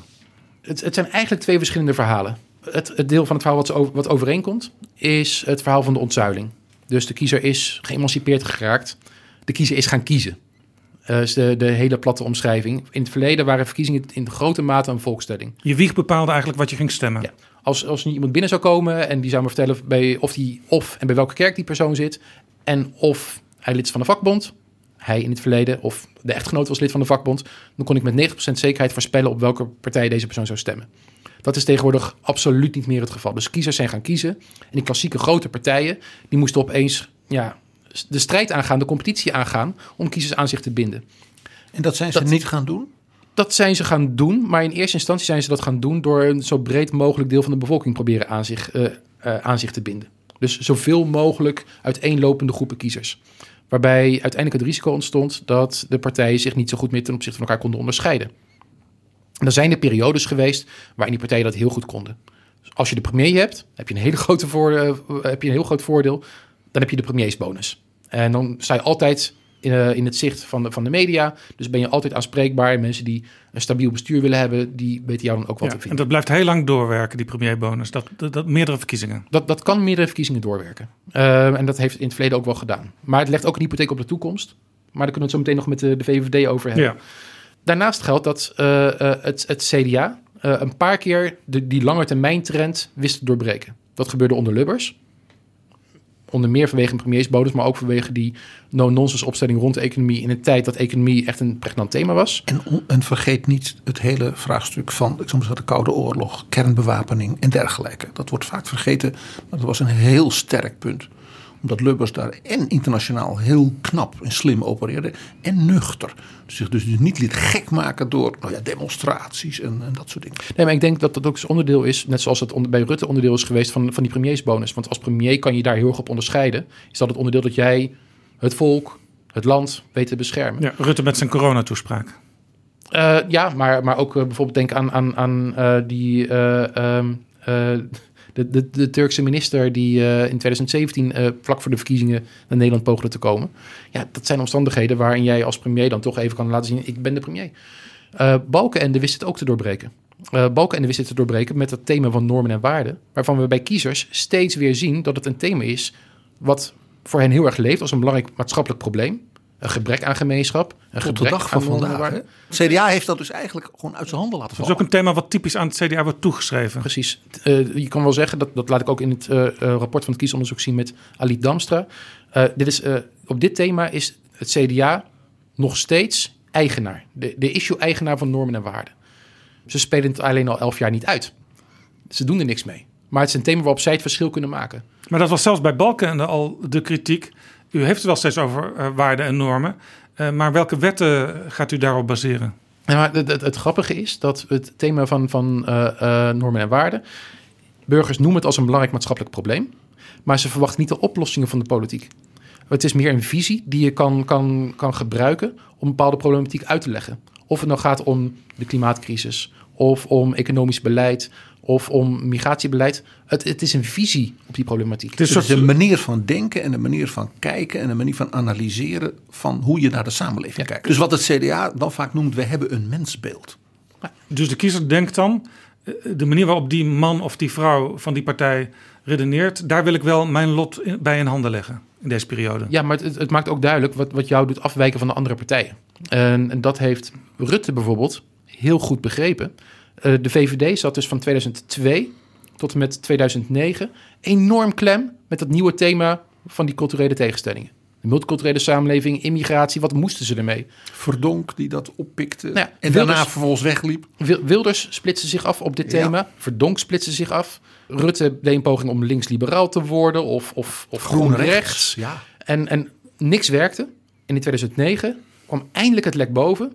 Het, het zijn eigenlijk twee verschillende verhalen. Het, het deel van het verhaal wat, over- wat overeenkomt, is het verhaal van de ontzuiling. Dus de kiezer is geëmancipeerd geraakt. de kiezer is gaan kiezen. Uh, is de, de hele platte omschrijving. In het verleden waren verkiezingen in grote mate een volkstelling. Je wieg bepaalde eigenlijk wat je ging stemmen. Ja. Als, als iemand binnen zou komen en die zou me vertellen bij, of, die, of en bij welke kerk die persoon zit. En of hij lid is van de vakbond, hij in het verleden, of de echtgenoot was lid van de vakbond. Dan kon ik met 90% zekerheid voorspellen op welke partij deze persoon zou stemmen. Dat is tegenwoordig absoluut niet meer het geval. Dus kiezers zijn gaan kiezen. En die klassieke grote partijen, die moesten opeens ja, de strijd aangaan, de competitie aangaan, om kiezers aan zich te binden. En dat zijn ze niet gaan doen? Dat zijn ze gaan doen, maar in eerste instantie zijn ze dat gaan doen door een zo breed mogelijk deel van de bevolking proberen aan zich, uh, uh, aan zich te binden. Dus zoveel mogelijk uiteenlopende groepen kiezers. Waarbij uiteindelijk het risico ontstond dat de partijen zich niet zo goed meer ten opzichte van elkaar konden onderscheiden. En er zijn er periodes geweest waarin die partijen dat heel goed konden. Dus als je de premier hebt, heb je een, hele grote voor, uh, heb je een heel groot voordeel. Dan heb je de premiersbonus. En dan sta je altijd in, uh, in het zicht van de, van de media. Dus ben je altijd aanspreekbaar. Mensen die een stabiel bestuur willen hebben, die weten jou dan ook wat ja, te vinden. En dat blijft heel lang doorwerken, die premierbonus. Dat, dat, dat meerdere verkiezingen. Dat, dat kan meerdere verkiezingen doorwerken. Uh, en dat heeft in het verleden ook wel gedaan. Maar het legt ook een hypotheek op de toekomst. Maar daar kunnen we het zo meteen nog met de, de VVD over hebben. Ja. Daarnaast geldt dat uh, het, het CDA een paar keer de, die langetermijntrend wist te doorbreken. Dat gebeurde onder Lubbers. Onder meer vanwege premiersbonus, maar ook vanwege die no-nonsense opstelling rond de economie in een tijd dat economie echt een pregnant thema was. En, en vergeet niet het hele vraagstuk van ik zou zeggen, de Koude Oorlog, kernbewapening en dergelijke. Dat wordt vaak vergeten, maar dat was een heel sterk punt omdat Lubbers daar en internationaal heel knap en slim opereerde. En nuchter. Zich dus niet liet gek maken door nou ja, demonstraties en, en, dat soort dingen. Nee, maar ik denk dat dat ook onderdeel is. Net zoals het onder, bij Rutte onderdeel is geweest van, van die premiersbonus. Want als premier kan je daar heel erg op onderscheiden. Is dat het onderdeel dat jij het volk, het land weet te beschermen. Ja, Rutte met zijn coronatoespraak. Uh, ja, maar, maar ook uh, bijvoorbeeld denk aan, aan, aan uh, die... Um, de, de, de, Turkse minister die uh, in 2017 uh, vlak voor de verkiezingen naar Nederland poogde te komen. Ja, dat zijn omstandigheden waarin jij als premier dan toch even kan laten zien: ik ben de premier. Uh, Balkenende wist het ook te doorbreken. Balkenende wist het te doorbreken met het thema van normen en waarden, waarvan we bij kiezers steeds weer zien dat het een thema is wat voor hen heel erg leeft als een belangrijk maatschappelijk probleem. Een gebrek aan gemeenschap. Een Tot gebrek de dag van aan normen en vandaag. waarden. hè? Het CDA heeft dat dus eigenlijk gewoon uit zijn handen laten Dat is vallen. ook een thema wat typisch aan het CDA wordt toegeschreven. Precies. Uh, je kan wel zeggen, dat, dat laat ik ook in het uh, uh, rapport van het kiesonderzoek zien met Ali Damstra. Uh, dit is, op dit thema is het CDA nog steeds eigenaar. De, de issue-eigenaar van normen en waarden. Ze spelen het alleen al elf jaar niet uit. Ze doen er niks mee. Maar het is een thema waarop zij het verschil kunnen maken. Maar dat was zelfs bij Balkenende al de kritiek. U heeft het wel steeds over uh, waarden en normen. Uh, maar welke wetten gaat u daarop baseren? Ja, maar het, het, grappige is dat het thema van, van uh, normen en waarden... burgers noemen het als een belangrijk maatschappelijk probleem... maar ze verwachten niet de oplossingen van de politiek. Het is meer een visie die je kan, kan, kan gebruiken... om bepaalde problematiek uit te leggen. Of het nou gaat om de klimaatcrisis... of om economisch beleid of om migratiebeleid. Het, het, is een visie op die problematiek. Het is dus een manier van denken en een manier van kijken en een manier van analyseren van hoe je naar de samenleving ja. kijkt. Dus wat het CDA dan vaak noemt, we hebben een mensbeeld. Dus de kiezer denkt dan, de manier waarop die man of die vrouw van die partij redeneert, daar wil ik wel mijn lot bij in handen leggen in deze periode. Ja, maar het, het maakt ook duidelijk wat, wat jou doet afwijken van de andere partijen. En, dat heeft Rutte bijvoorbeeld heel goed begrepen. Uh, de VVD zat dus van 2002 tot en met 2009 enorm klem met dat nieuwe thema van die culturele tegenstellingen. De multiculturele samenleving, immigratie, wat moesten ze ermee? Verdonk die dat oppikte Nou ja, en Wilders- daarna vervolgens wegliep. Wil- Wilders splitste zich af op dit thema. Verdonk splitste zich af. Rutte deed een poging om links-liberaal te worden of, of, of groen-rechts. Ja. En, en niks werkte. En in 2009 kwam eindelijk het lek boven.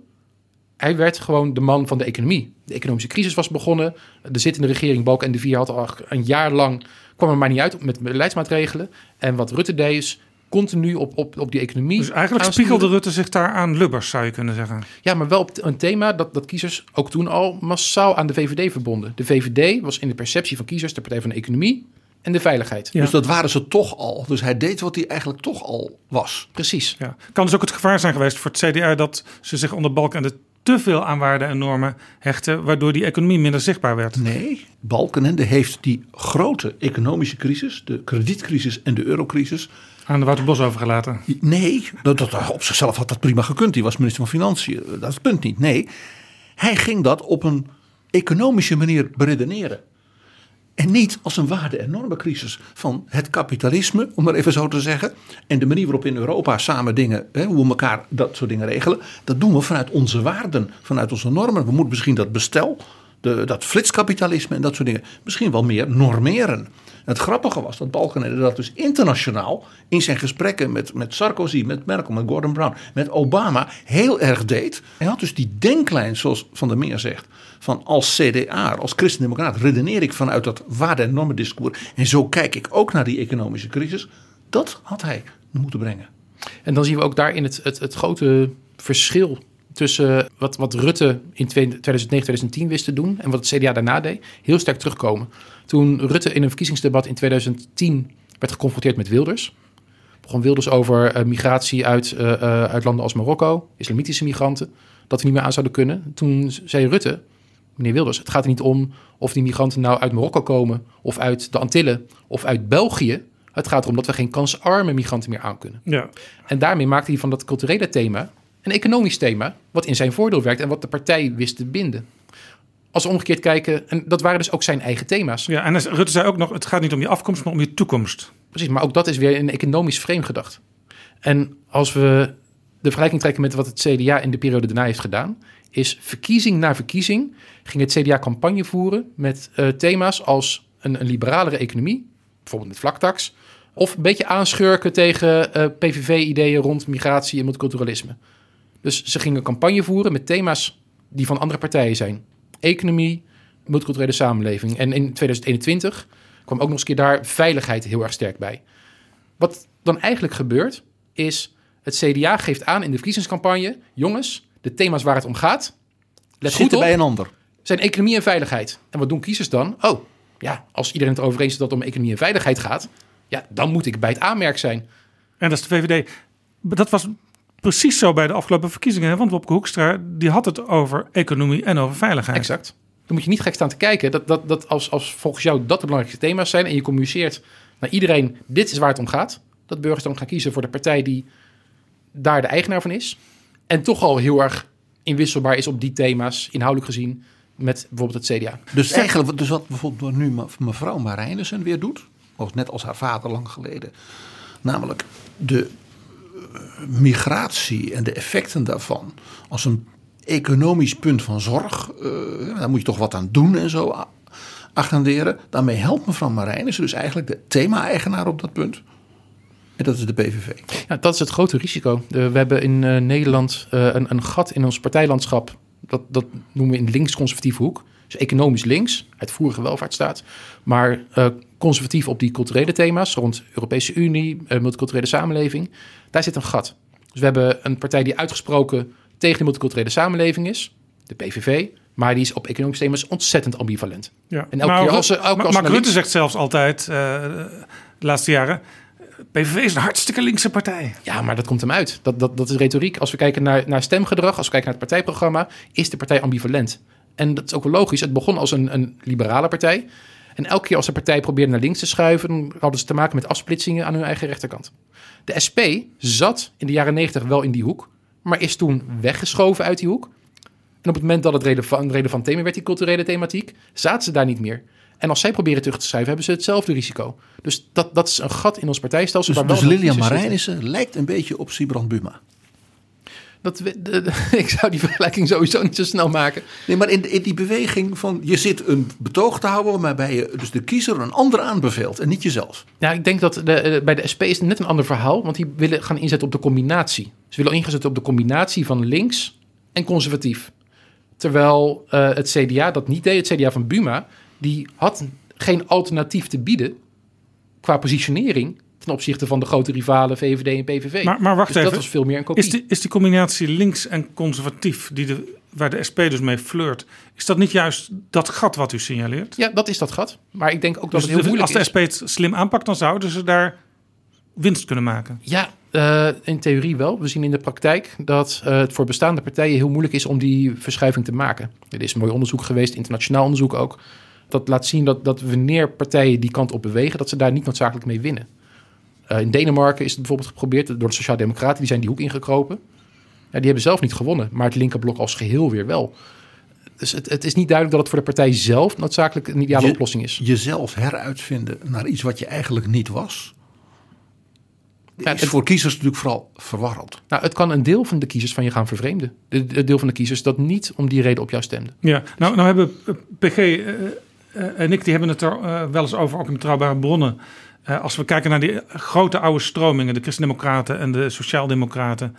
Hij werd gewoon de man van de economie. De economische crisis was begonnen. De zittende regering, Balk en de Vier, had al een jaar lang... kwam er maar niet uit met beleidsmaatregelen. En wat Rutte deed is continu op, op, op die economie Dus eigenlijk aansturen. spiegelde Rutte zich daar aan Lubbers, zou je kunnen zeggen. Ja, maar wel op een thema dat, dat kiezers ook toen al massaal aan de VVD verbonden. De VVD was in de perceptie van kiezers de partij van de economie en de veiligheid. Ja. Dus dat waren ze toch al. Dus hij deed wat hij eigenlijk toch al was. Precies. Ja. Kan dus ook het gevaar zijn geweest voor het CDA dat ze zich onder Balk en de te veel aan waarden en normen hechten, waardoor die economie minder zichtbaar werd. Nee, Balkenende heeft die grote economische crisis, de kredietcrisis en de eurocrisis. Aan de Wouter overgelaten. Nee, dat, op zichzelf had dat prima gekund. Die was minister van Financiën. Dat is het punt niet. Nee, hij ging dat op een economische manier beredeneren. En niet als een waarde- en normencrisis van het kapitalisme, om maar even zo te zeggen. En de manier waarop in Europa samen dingen, hè, hoe we elkaar dat soort dingen regelen. Dat doen we vanuit onze waarden, vanuit onze normen. We moeten misschien dat bestel, de, dat flitskapitalisme en dat soort dingen, misschien wel meer normeren. Het grappige was dat Balkenende dat dus internationaal in zijn gesprekken met, met Sarkozy, met Merkel, met Gordon Brown, met Obama heel erg deed. Hij had dus die denklijn, zoals Van der Meer zegt, van als CDA, als christendemocraat, redeneer ik vanuit dat waarde- en normendiscours. En zo kijk ik ook naar die economische crisis. Dat had hij moeten brengen. En dan zien we ook daarin het, het, het grote verschil tussen wat, wat Rutte in 2009, 2010 wist te doen en wat het CDA daarna deed, heel sterk terugkomen. Toen Rutte in een verkiezingsdebat in 2010 werd geconfronteerd met Wilders, begon Wilders over uh, migratie uit, uh, uh, uit landen als Marokko, islamitische migranten, dat we niet meer aan zouden kunnen. Toen zei Rutte, meneer Wilders, het gaat er niet om of die migranten nou uit Marokko komen of uit de Antillen of uit België. Het gaat erom dat we geen kansarme migranten meer aankunnen. Ja. En daarmee maakte hij van dat culturele thema een economisch thema, wat in zijn voordeel werkt en wat de partij wist te binden. Als we omgekeerd kijken, en dat waren dus ook zijn eigen thema's. Ja, en Rutte zei ook nog, het gaat niet om je afkomst, maar om je toekomst. Precies, maar ook dat is weer een economisch frame gedacht. En als we de vergelijking trekken met wat het CDA in de periode daarna heeft gedaan, is verkiezing na verkiezing ging het CDA campagne voeren met uh, thema's als een, een liberalere economie, bijvoorbeeld met vlaktax, of een beetje aanschurken tegen uh, PVV-ideeën rond migratie en multiculturalisme. Dus ze gingen campagne voeren met thema's die van andere partijen zijn. Economie, multiculturele samenleving. En in 2021 kwam ook nog eens een keer daar veiligheid heel erg sterk bij. Wat dan eigenlijk gebeurt, is het CDA geeft aan in de verkiezingscampagne... jongens, de thema's waar het om gaat... Let Zitten goed op, bij een ander. zijn economie en veiligheid. En wat doen kiezers dan? Oh, ja, als iedereen het erover eens is dat het om economie en veiligheid gaat... ja, dan moet ik bij het aanmerk zijn. En dat is de VVD. Dat was precies zo bij de afgelopen verkiezingen. Hè? Want Wopke Hoekstra die had het over economie en over veiligheid. Exact. Dan moet je niet gek staan te kijken dat, dat, dat als, als volgens jou dat de belangrijkste thema's zijn... en je communiceert naar iedereen, dit is waar het om gaat... dat burgers dan gaan kiezen voor de partij die daar de eigenaar van is... en toch al heel erg inwisselbaar is op die thema's, inhoudelijk gezien... met bijvoorbeeld het CDA. Dus eigenlijk, dus wat bijvoorbeeld nu mevrouw Marijnissen weer doet, of net als haar vader lang geleden, namelijk de migratie en de effecten daarvan als een economisch punt van zorg, uh, daar moet je toch wat aan doen en zo agenderen. Daarmee helpt mevrouw Marijnissen dus eigenlijk de thema-eigenaar op dat punt. En dat is de PVV. Ja, dat is het grote risico. We hebben in uh, Nederland een, een, gat in ons partijlandschap. Dat, dat noemen we in links-conservatieve hoek. Dus economisch links, uitvoerige welvaartsstaat. Maar conservatief op die culturele thema's rond Europese Unie, uh, multiculturele samenleving. Daar zit een gat. Dus we hebben een partij die uitgesproken tegen de multiculturele samenleving is, de PVV. Maar die is op economische thema's ontzettend ambivalent. Ja. En elke maar keer als ze, elke maar, als Mark Rutte zegt zelfs altijd, uh, de laatste jaren... PVV is een hartstikke linkse partij. Ja, maar dat komt hem uit. Dat, dat, dat is retoriek. Als we kijken naar, naar stemgedrag, als we kijken naar het partijprogramma, is de partij ambivalent. En dat is ook wel logisch. Het begon als een, een liberale partij. En elke keer als de partij probeerde naar links te schuiven, hadden ze te maken met afsplitsingen aan hun eigen rechterkant. De SP zat in de jaren 90 wel in die hoek, maar is toen weggeschoven uit die hoek. En op het moment dat het relevant, een relevant thema werd, die culturele thematiek, zaten ze daar niet meer. En als zij proberen terug te schuiven, hebben ze hetzelfde risico. Dus dat, dat is een gat in ons partijstelsel. Dus, dus Lilian. Marijnissen lijkt een beetje op Sibrand Buma. Dat, we- de- de- ik zou die vergelijking sowieso niet zo snel maken. Nee, maar in, in die beweging van je zit een betoog te houden waarbij je dus de kiezer een ander aanbeveelt en niet jezelf. Ja, ik denk dat de, eh, bij de SP is het net een ander verhaal, want die willen gaan inzetten op de combinatie. Ze willen ingezet op de combinatie van links en conservatief. Terwijl eh, het CDA dat niet deed, het CDA van Buma, die had geen alternatief te bieden qua positionering ten opzichte van de grote rivalen VVD en PVV. Maar, maar wacht dus even. dat was veel meer een kopie. Is die, is die combinatie links en conservatief, die de, waar de SP dus mee flirt, is dat niet juist dat gat wat u signaleert? Ja, dat is dat gat. Maar ik denk ook dat Dus het heel de- moeilijk als de is. SP het slim aanpakt, dan zouden ze daar winst kunnen maken. Ja, Uh, in theorie wel. We zien in de praktijk dat uh, het voor bestaande partijen heel moeilijk is om die verschuiving te maken. Er is mooi onderzoek geweest, internationaal onderzoek ook. Dat laat zien dat, dat wanneer partijen die kant op bewegen, dat ze daar niet noodzakelijk mee winnen. Uh, in Denemarken is het bijvoorbeeld geprobeerd door de Sociaaldemocraten, die zijn die hoek ingekropen. Ja, die hebben zelf niet gewonnen, maar het linkerblok als geheel weer wel. Dus het, het, is niet duidelijk dat het voor de partij zelf noodzakelijk een ideale Je- oplossing is. Jezelf heruitvinden naar iets wat je eigenlijk niet was. Ja, is het- voor kiezers natuurlijk vooral verwarrend. Nou, het kan een deel van de kiezers van je gaan vervreemden. De- Het deel van de kiezers dat niet om die reden op jou stemde. Ja, nou, nou hebben eh, PG eh, eh, en ik die hebben het er eh, wel eens over, ook in betrouwbare bronnen. Eh, als we kijken naar die grote oude stromingen, de Christendemocraten en de Sociaaldemocraten,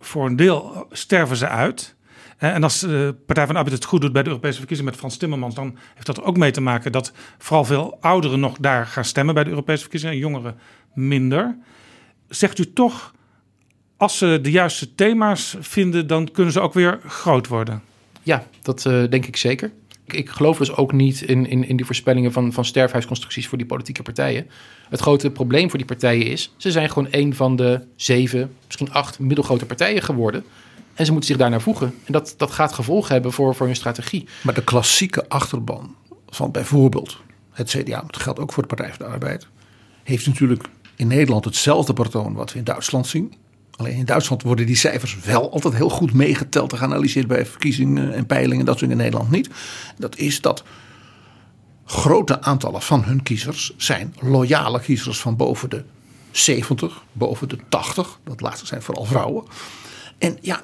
voor een deel sterven ze uit. Eh, en als de Partij van de Arbeid het goed doet bij de Europese verkiezingen met Frans Timmermans, dan heeft dat er ook mee te maken dat vooral veel ouderen nog daar gaan stemmen bij de Europese verkiezingen en jongeren minder. Zegt u toch, als ze de juiste thema's vinden, dan kunnen ze ook weer groot worden? Ja, dat eh, denk ik zeker. Ik, ik geloof dus ook niet in, in, in die voorspellingen van, van sterfhuisconstructies voor die politieke partijen. Het grote probleem voor die partijen is, ze zijn gewoon een van de zeven, misschien acht middelgrote partijen geworden. En ze moeten zich daarnaar voegen. En dat, dat gaat gevolgen hebben voor, voor hun strategie. Maar de klassieke achterban van bijvoorbeeld het CDA, dat geldt ook voor de Partij van de Arbeid, heeft natuurlijk in Nederland hetzelfde patroon wat we in Duitsland zien. Alleen in Duitsland worden die cijfers wel altijd heel goed meegeteld en geanalyseerd bij verkiezingen en peilingen. Dat soort in Nederland niet. Dat is dat grote aantallen van hun kiezers zijn loyale kiezers van boven de 70, boven de 80. Dat laatste zijn vooral vrouwen. En ja,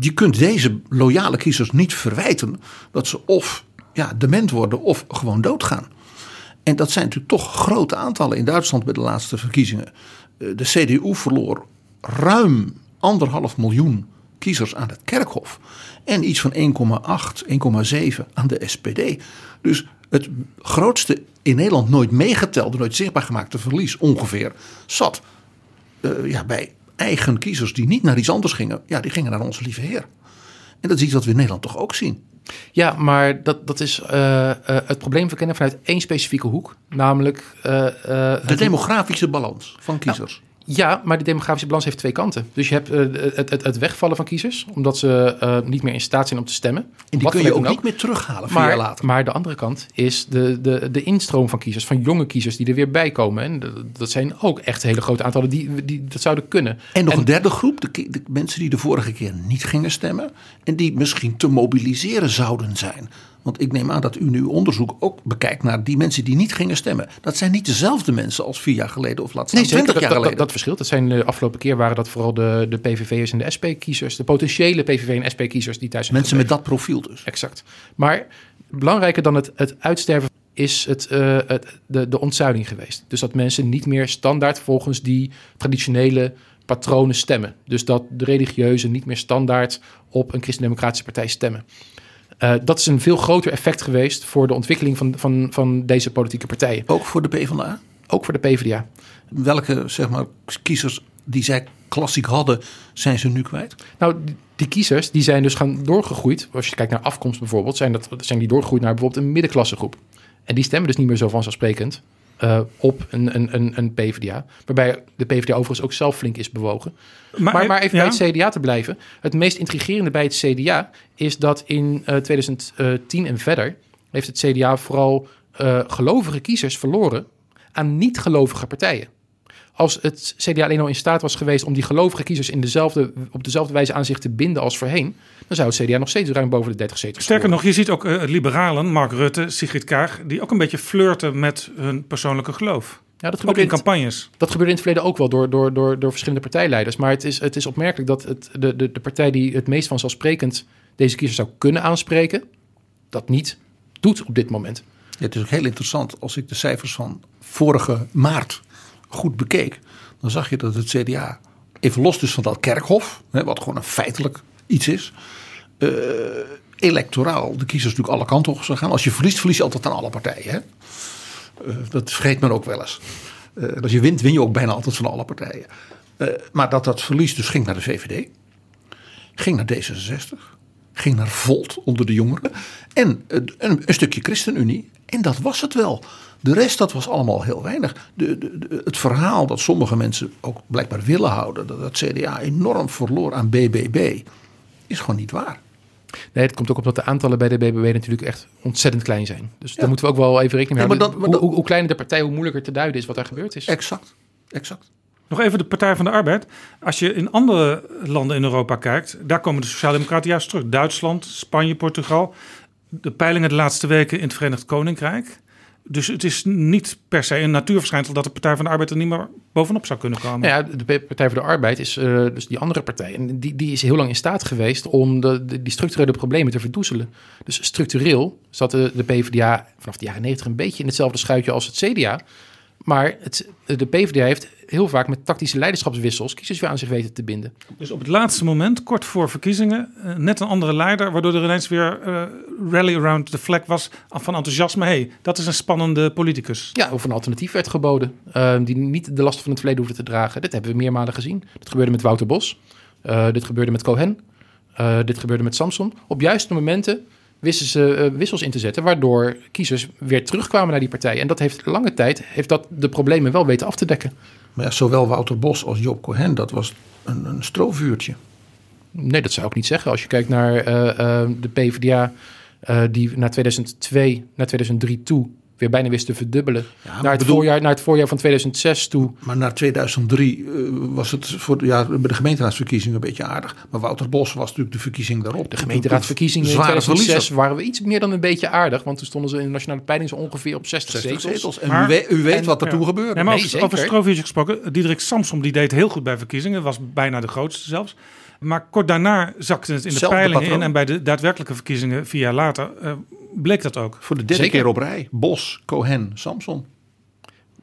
je kunt deze loyale kiezers niet verwijten dat ze of ja, dement worden of gewoon doodgaan. En dat zijn natuurlijk toch grote aantallen in Duitsland bij de laatste verkiezingen. Eh, De CDU verloor ruim anderhalf miljoen kiezers aan het kerkhof. En iets van 1,8, 1,7 aan de SPD. Dus het grootste in Nederland nooit meegetelde, nooit zichtbaar gemaakte verlies ongeveer zat eh, ja, bij eigen kiezers die niet naar iets anders gingen. Ja, die gingen naar onze lieve Heer. En dat is iets wat we in Nederland toch ook zien. Ja, maar dat, dat is eh, eh, het probleem verkennen vanuit één specifieke hoek. Namelijk. De demografische balans van kiezers. Ja, maar die demografische balans heeft twee kanten. Dus je hebt eh, het, het, het wegvallen van kiezers, omdat ze eh, niet meer in staat zijn om te stemmen. en die kun je ook niet meer terughalen vier jaar Maar, later. maar de andere kant is de, de, de instroom van kiezers, van jonge kiezers die er weer bij komen. En dat- zijn ook echt hele grote aantallen die, die dat zouden kunnen. En nog een derde groep, de, de mensen die de vorige keer niet gingen stemmen. En die misschien te mobiliseren zouden zijn. Want ik neem aan dat u nu onderzoek ook bekijkt naar die mensen die niet gingen stemmen. Dat zijn niet dezelfde mensen als vier jaar geleden of laat staan Nee, twintig dat, jaar dat, dat, geleden. dat verschilt. Dat zijn de afgelopen keer waren dat vooral de, de PVV'ers en de SP-kiezers, de potentiële PVV en SP-kiezers die thuis zijn mensen met dat profiel dus. Exact. Maar belangrijker dan het, het uitsterven is het, eh, het, de, de ontzuiling geweest. Dus dat mensen niet meer standaard volgens die traditionele patronen stemmen. Dus dat de religieuzen niet meer standaard op een christendemocratische partij stemmen. Eh, dat is een veel groter effect geweest voor de ontwikkeling van, van, van deze politieke partijen. Ook voor de PvdA. Ook voor de PvdA. Welke zeg maar, kiezers die zij klassiek hadden, zijn ze nu kwijt? Nou, die- kiezers die zijn dus gaan doorgegroeid. Als je kijkt naar afkomst bijvoorbeeld, zijn, dat, zijn die doorgegroeid naar bijvoorbeeld een middenklasse groep. En die stemmen dus niet meer zo vanzelfsprekend eh, op een, een, een, een PvdA. Waarbij de PvdA overigens ook zelf flink is bewogen. Maar, maar, even ja? bij het CDA te blijven. Het meest intrigerende bij het CDA is dat in eh, 2010 en verder heeft het CDA vooral eh, gelovige kiezers verloren aan niet-gelovige partijen. Als het CDA alleen al in staat was geweest om die gelovige kiezers in dezelfde, op dezelfde wijze aan zich te binden als voorheen, dan zou het CDA nog steeds ruim boven de 30 zetels Sterker scoren. nog, je ziet ook eh, liberalen, Mark Rutte, Sigrid Kaag, die ook een beetje flirten met hun persoonlijke geloof. Ja, dat Ook gebeurde, in campagnes. dat gebeurde in het verleden ook wel door, door, door, door verschillende partijleiders. Maar het is, het is opmerkelijk dat het, de, de, de partij die het meest vanzelfsprekend deze kiezers zou kunnen aanspreken, dat niet doet op dit moment. Ja, het is ook heel interessant als ik de cijfers van vorige maart goed bekeek. Dan zag je dat het CDA, even los dus van dat kerkhof, hè, wat gewoon een feitelijk iets is. Eh, electoraal de kiezers natuurlijk alle kanten op gaan. Als je verliest, verlies je altijd aan alle partijen. Hè? Eh, dat vergeet men ook wel eens. Eh, als je wint, win je ook bijna altijd van alle partijen. Maar dat dat verlies dus ging naar de VVD. Ging naar D66. Ging naar Volt onder de jongeren. En een, stukje ChristenUnie. En dat was het wel. De rest, dat was allemaal heel weinig. De, de- het verhaal dat sommige mensen ook blijkbaar willen houden, dat het CDA enorm verloor aan BBB, is gewoon niet waar. Nee, het komt ook omdat de aantallen bij de BBB natuurlijk echt ontzettend klein zijn. Dus Ja. daar moeten we ook wel even rekening mee maar houden. dat- maar hoe, hoe, hoe kleiner de partij, hoe moeilijker te duiden is wat daar gebeurd is. Exact, exact. Nog even de Partij van de Arbeid. Als je in andere landen in Europa kijkt, daar komen de Sociaaldemocraten juist terug. Duitsland, Spanje, Portugal. De peilingen de laatste weken in het Verenigd Koninkrijk. Dus het is niet per se een natuurverschijnsel dat de Partij van de Arbeid er niet meer bovenop zou kunnen komen. Nou ja, de Partij voor de Arbeid is eh, dus die andere partij. En die, die is heel lang in staat geweest om de, die structurele problemen te verdoezelen. Dus structureel zat de, de PvdA vanaf de jaren 90 een beetje in hetzelfde schuitje als het CDA. Maar het, de PvdA heeft heel vaak met tactische leiderschapswissels kiezers weer aan zich weten te binden. Dus op het laatste moment, kort voor verkiezingen, eh, net een andere leider, waardoor er ineens weer eh, rally around the flag was van enthousiasme. hey, dat is een spannende politicus. Ja, of een alternatief werd geboden. eh, die niet de last van het verleden hoefde te dragen. Dit hebben we meermalen gezien. Dit gebeurde met Wouter Bos. Dit gebeurde met Cohen. Dit gebeurde met Samson. Op juiste momenten wisten ze eh, wissels in te zetten, waardoor kiezers weer terugkwamen naar die partij. En dat heeft lange tijd heeft dat de problemen wel weten af te dekken. Maar ja, zowel Wouter Bos als Job Cohen, dat was een, een strovuurtje. Nee, dat zou ik niet zeggen. Als je kijkt naar eh, eh, de PvdA, die naar 2002, naar 2003 toe weer bijna wist te verdubbelen. maar naar, het bedoel- voorjaar, naar het voorjaar van 2006 toe. Maar na 2003 eh, was het voor, ja, bij de gemeenteraadsverkiezingen een beetje aardig. Maar Wouter Bos was natuurlijk de verkiezing daarop. De gemeenteraadsverkiezingen in Zware 2006 verliezer. waren we iets meer dan een beetje aardig. Want toen stonden ze in de nationale peiling zo ongeveer op 60, 60 zetels. zetels. En Maar- u, weet, u weet en- wat er Ja. toen gebeurde. Nee, maar Nee, over, over gesproken, Diederik Samsom die deed heel goed bij verkiezingen, was bijna de grootste zelfs. Maar kort daarna zakte het in de peilingen in en bij de daadwerkelijke verkiezingen vier jaar later eh, bleek dat ook. Voor de derde Zeker. keer op rij. Bos, Cohen, Samson.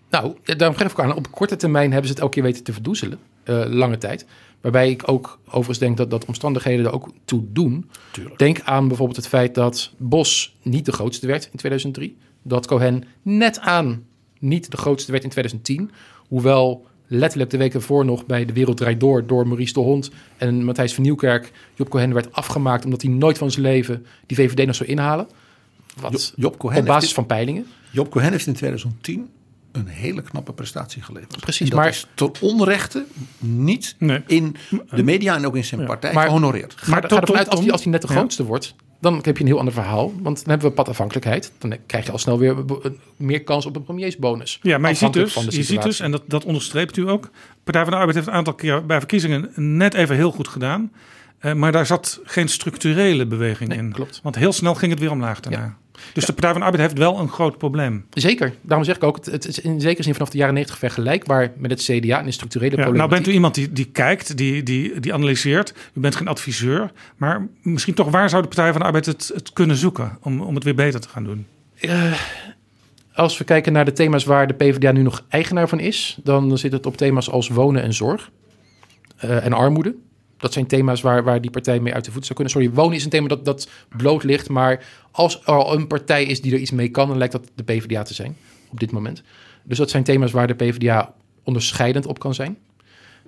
Nou, daarom geef ik aan. Op korte termijn hebben ze het elke keer weten te verdoezelen. eh, lange tijd. Waarbij ik ook overigens denk dat, dat omstandigheden er ook toe doen. Denk aan bijvoorbeeld het feit dat Bos niet de grootste werd in 2003. Dat Cohen net aan niet de grootste werd in 2010. Hoewel letterlijk de weken voor nog bij De Wereld Draait Door... door Maurice de Hond en Matthijs van Nieuwkerk... Job Cohen werd afgemaakt omdat hij nooit van zijn leven... die VVD nog zou inhalen. Wat Jo- Job Cohen, op basis van peilingen. Job Cohen heeft in 2010 een hele knappe prestatie geleverd. Precies, dat maar- is tot onrechte niet Nee. in de media en ook in zijn partij maar- gehonoreerd. Maar Maar ga tot- ervan uit, tot- als hij, als hij net de ja. grootste wordt, dan heb je een heel ander verhaal. Want dan hebben we padafhankelijkheid. Dan krijg je al snel weer meer kans op een premiersbonus. Ja, maar je ziet dus, je ziet dus en dat, dat onderstreept u ook. Partij van de Arbeid heeft een aantal keer bij verkiezingen net even heel goed gedaan. Eh, maar daar zat geen structurele beweging Nee, in. klopt. Want heel snel ging het weer omlaag daarna. Dus de Partij van de Arbeid heeft wel een groot probleem. Zeker. Daarom zeg ik ook, het, het is in zekere zin vanaf de jaren 90 vergelijkbaar met het CDA en de structurele Ja, nou bent u iemand die, die kijkt, die, die, die analyseert. U bent geen adviseur. Maar misschien toch, waar zou de Partij van de Arbeid het, het kunnen zoeken om, om het weer beter te gaan doen? Als we kijken naar de thema's waar de PvdA nu nog eigenaar van is, dan zit het op thema's als wonen en zorg eh, en armoede. Dat zijn thema's waar, waar die partij mee uit de voet zou kunnen. Sorry, wonen is een thema dat, dat bloot ligt. Maar als er al een partij is die er iets mee kan, dan lijkt dat de PvdA te zijn op dit moment. Dus dat zijn thema's waar de PvdA onderscheidend op kan zijn.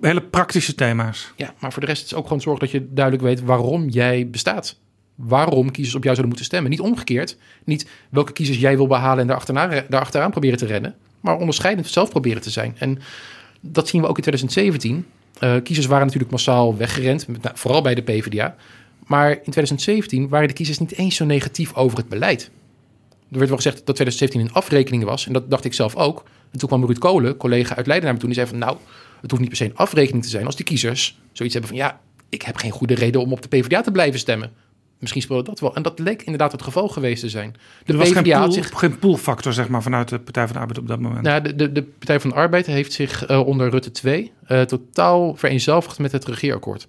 Hele praktische thema's. Ja, maar voor de rest is het ook gewoon zorg dat je duidelijk weet waarom jij bestaat. Waarom kiezers op jou zouden moeten stemmen. Niet omgekeerd. Niet welke kiezers jij wil behalen en daarachteraan, daarachteraan proberen te rennen. Maar onderscheidend zelf proberen te zijn. En dat zien we ook in 2017. Eh, kiezers waren natuurlijk massaal weggerend. Met, nou, vooral bij de PvdA. Maar in 2017 waren de kiezers niet eens zo negatief over het beleid. Er werd wel gezegd dat 2017 een afrekening was. En dat dacht ik zelf ook. En toen kwam Ruud Kolen, collega uit Leiden, naar me toe. Die zei van nou, het hoeft niet per se een afrekening te zijn. Als die kiezers zoiets hebben van ja, ik heb geen goede reden om op de PvdA te blijven stemmen. Misschien speelde dat wel. En dat leek inderdaad het geval geweest te zijn. De Er was geen, PvdA had pool, zich geen poolfactor zeg maar, vanuit de Partij van de Arbeid op dat moment. nou, de, de, de Partij van de Arbeid heeft zich eh, onder Rutte 2 eh, totaal vereenzelvigd met het regeerakkoord.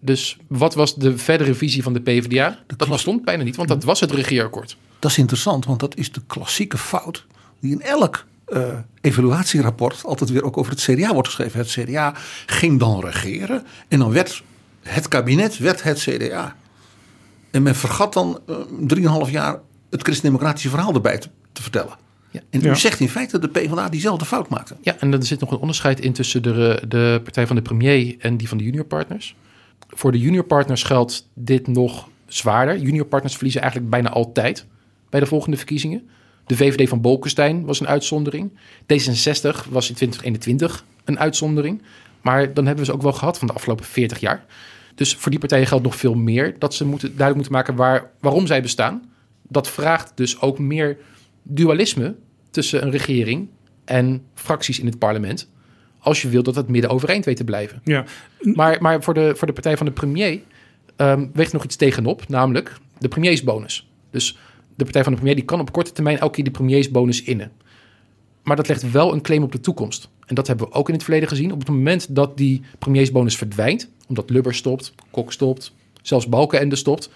Dus wat was de verdere visie van de PvdA? Dat bestond bijna niet, want dat was het regeerakkoord. Dat is interessant, want dat is de klassieke fout die in elk eh, evaluatierapport altijd weer ook over het CDA wordt geschreven. Het CDA ging dan regeren en dan werd het kabinet werd het CDA. En men vergat dan eh, drieënhalf jaar het christendemocratische verhaal erbij te, te vertellen. Ja. En u Ja. zegt in feite dat de PvdA diezelfde fout maakte. Ja, en er zit nog een onderscheid in tussen de, de partij van de premier en die van de juniorpartners. Voor de juniorpartners geldt dit nog zwaarder. Juniorpartners verliezen eigenlijk bijna altijd bij de volgende verkiezingen. De VVD van Bolkestein was een uitzondering. D66 was in 2021 een uitzondering. Maar dan hebben we ze ook wel gehad van de afgelopen 40 jaar. Dus voor die partijen geldt nog veel meer dat ze moeten, duidelijk moeten maken waar, waarom zij bestaan. Dat vraagt dus ook meer dualisme tussen een regering en fracties in het parlement. Als je wilt dat het midden overeind weet te blijven. Ja. Maar, maar voor, de, voor de partij van de premier ehm weegt nog iets tegenop, namelijk de premiersbonus. Dus de partij van de premier die kan op korte termijn elke keer die premiersbonus innen. Maar dat legt wel een claim op de toekomst. En dat hebben we ook in het verleden gezien. Op het moment dat die premiersbonus verdwijnt, omdat Lubbers stopt, Kok stopt, zelfs Balkenende stopt,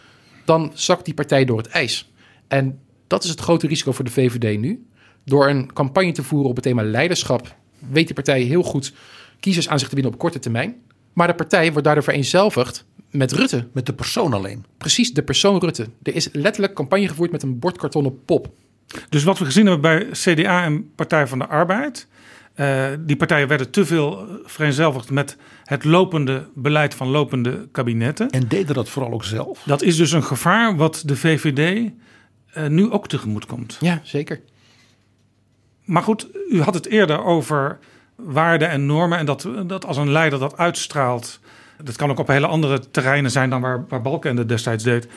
dan zakt die partij door het ijs. En dat is het grote risico voor de VVD nu. Door een campagne te voeren op het thema leiderschap, weet die partij heel goed kiezers aan zich te winnen op korte termijn. Maar de partij wordt daardoor vereenzelvigd met Rutte. Met de persoon alleen. Precies, de persoon Rutte. Er is letterlijk campagne gevoerd met een bordkartonnen pop. Dus wat we gezien hebben bij CDA en Partij van de Arbeid. Eh, die partijen werden te veel vereenzelvigd met het lopende beleid van lopende kabinetten. En deden dat vooral ook zelf. Dat is dus een gevaar wat de VVD eh, nu ook tegemoet komt. Ja, zeker. Maar goed, u had het eerder over waarden en normen. En dat, dat als een leider dat uitstraalt. Dat kan ook op hele andere terreinen zijn dan waar, waar Balkenende destijds deed.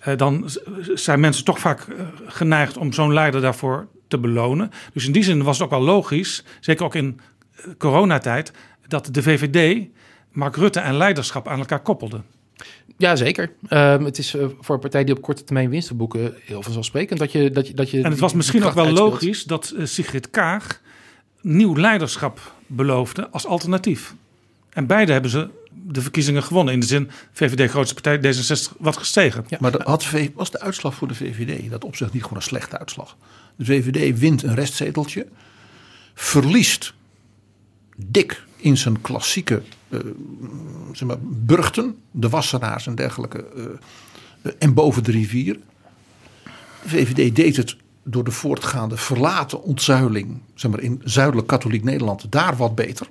eh, dan zijn mensen toch vaak geneigd om zo'n leider daarvoor te belonen. Dus in die zin was het ook wel logisch, zeker ook in eh, coronatijd, dat de VVD Mark Rutte en leiderschap aan elkaar koppelde. Ja, zeker. Ehm, het is eh, voor een partij die op korte termijn winsten boeken heel vanzelfsprekend dat je dat je dat je En het was misschien ook wel uitspeelt. logisch dat eh, Sigrid Kaag nieuw leiderschap beloofde als alternatief. En beide hebben ze de verkiezingen gewonnen. In de zin, VVD grootste partij, D66 wat gestegen. Ja. Maar de, had, V- was de uitslag voor de VVD in dat opzicht niet gewoon een slechte uitslag? De VVD wint een restzeteltje, verliest dik in zijn klassieke eh, zeg maar, burchten, de Wassenaars en dergelijke, eh, eh, en boven de rivier. De VVD deed het door de voortgaande verlaten ontzuiling zeg maar, in zuidelijk katholiek Nederland daar wat beter.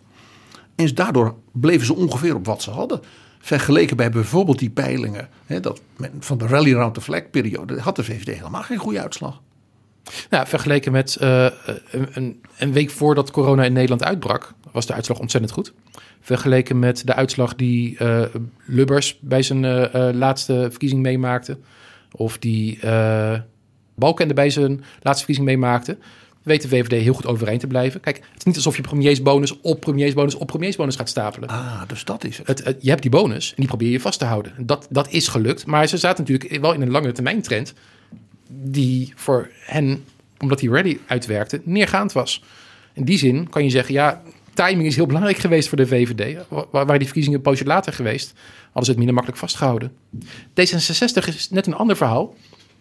En daardoor bleven ze ongeveer op wat ze hadden. Vergeleken bij bijvoorbeeld die peilingen hè, dat van de rally round the flag periode had de VVD helemaal geen goede uitslag. Nou, vergeleken met eh, een, een- week voordat corona in Nederland uitbrak, was de uitslag ontzettend goed. Vergeleken met de uitslag die eh, Lubbers bij zijn eh, laatste verkiezing meemaakte, of die Balkende bij zijn laatste verkiezing meemaakte, weet de VVD heel goed overeind te blijven. Kijk, het is niet alsof je premiersbonus op premiersbonus op premiersbonus gaat stapelen. Ah, dus dat is het. Het, het- je hebt die bonus en die probeer je vast te houden. Dat, dat is gelukt. Maar ze zaten natuurlijk wel in een lange termijn trend. Die voor hen, omdat die ready uitwerkte, neergaand was. In die zin kan je zeggen, ja, timing is heel belangrijk geweest voor de VVD. Wa- Waar die verkiezingen een poosje later geweest, hadden ze het minder makkelijk vastgehouden. D66 is net een ander verhaal.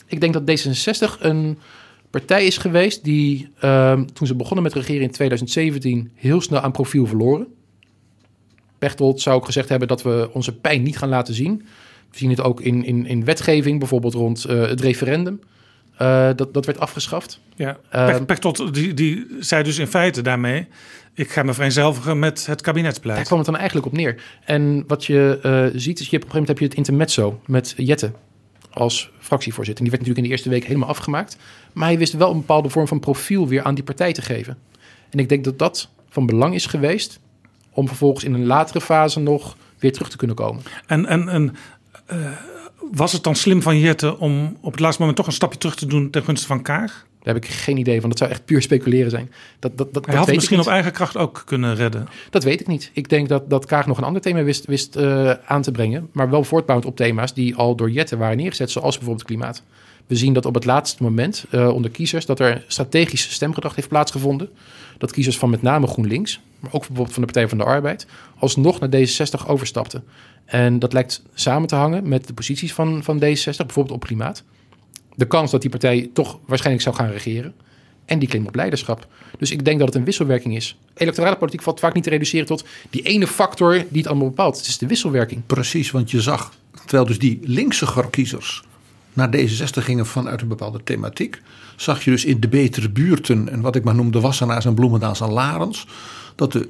Ik denk dat D66 een partij is geweest die, ehm, toen ze begonnen met regeren in 2017, heel snel aan profiel verloren. Pechtold zou ook gezegd hebben dat we onze pijn niet gaan laten zien. We zien het ook in, in, in wetgeving, bijvoorbeeld rond eh, het referendum. Eh, dat, dat werd afgeschaft. Ja, Ehm, Pech- Pechtold die, die zei dus in feite daarmee... ik ga me vereenzelvigen met het Daar kabinetsbeleid. kwam het dan eigenlijk op neer. En wat je eh, ziet, is je hebt, op een gegeven moment heb je het intermezzo met Jette als fractievoorzitter. Die werd natuurlijk in de eerste week helemaal afgemaakt. Maar hij wist wel een bepaalde vorm van profiel weer aan die partij te geven. En ik denk dat dat van belang is geweest om vervolgens in een latere fase nog weer terug te kunnen komen. En, en, en eh, was het dan slim van Jette om op het laatste moment toch een stapje terug te doen ten gunste van Kaag? Daar heb ik geen idee van. Dat zou echt puur speculeren zijn. Dat, dat, dat, Hij had misschien op eigen kracht ook kunnen redden. Dat weet ik niet. Ik denk dat, dat Kaag nog een ander thema wist, wist eh, aan te brengen. Maar wel voortbouwend op thema's die al door Jette waren neergezet. Zoals bijvoorbeeld klimaat. We zien dat op het laatste moment eh, onder kiezers... dat er strategisch stemgedrag heeft plaatsgevonden. Dat kiezers van met name GroenLinks... maar ook bijvoorbeeld van de Partij van de Arbeid... alsnog naar D66 overstapten. En dat lijkt samen te hangen met de posities van, van D66... bijvoorbeeld op klimaat. De kans dat die partij toch waarschijnlijk zou gaan regeren... En die claim op leiderschap. Dus ik denk dat het een wisselwerking is. Electorale politiek valt vaak niet te reduceren tot die ene factor die het allemaal bepaalt. Het is de wisselwerking. Precies, want je zag, terwijl dus die linkse kiezers naar D66 gingen vanuit een bepaalde thematiek, zag je dus in de betere buurten en wat ik maar noem de Wassenaars en Bloemendaals en Larens, dat de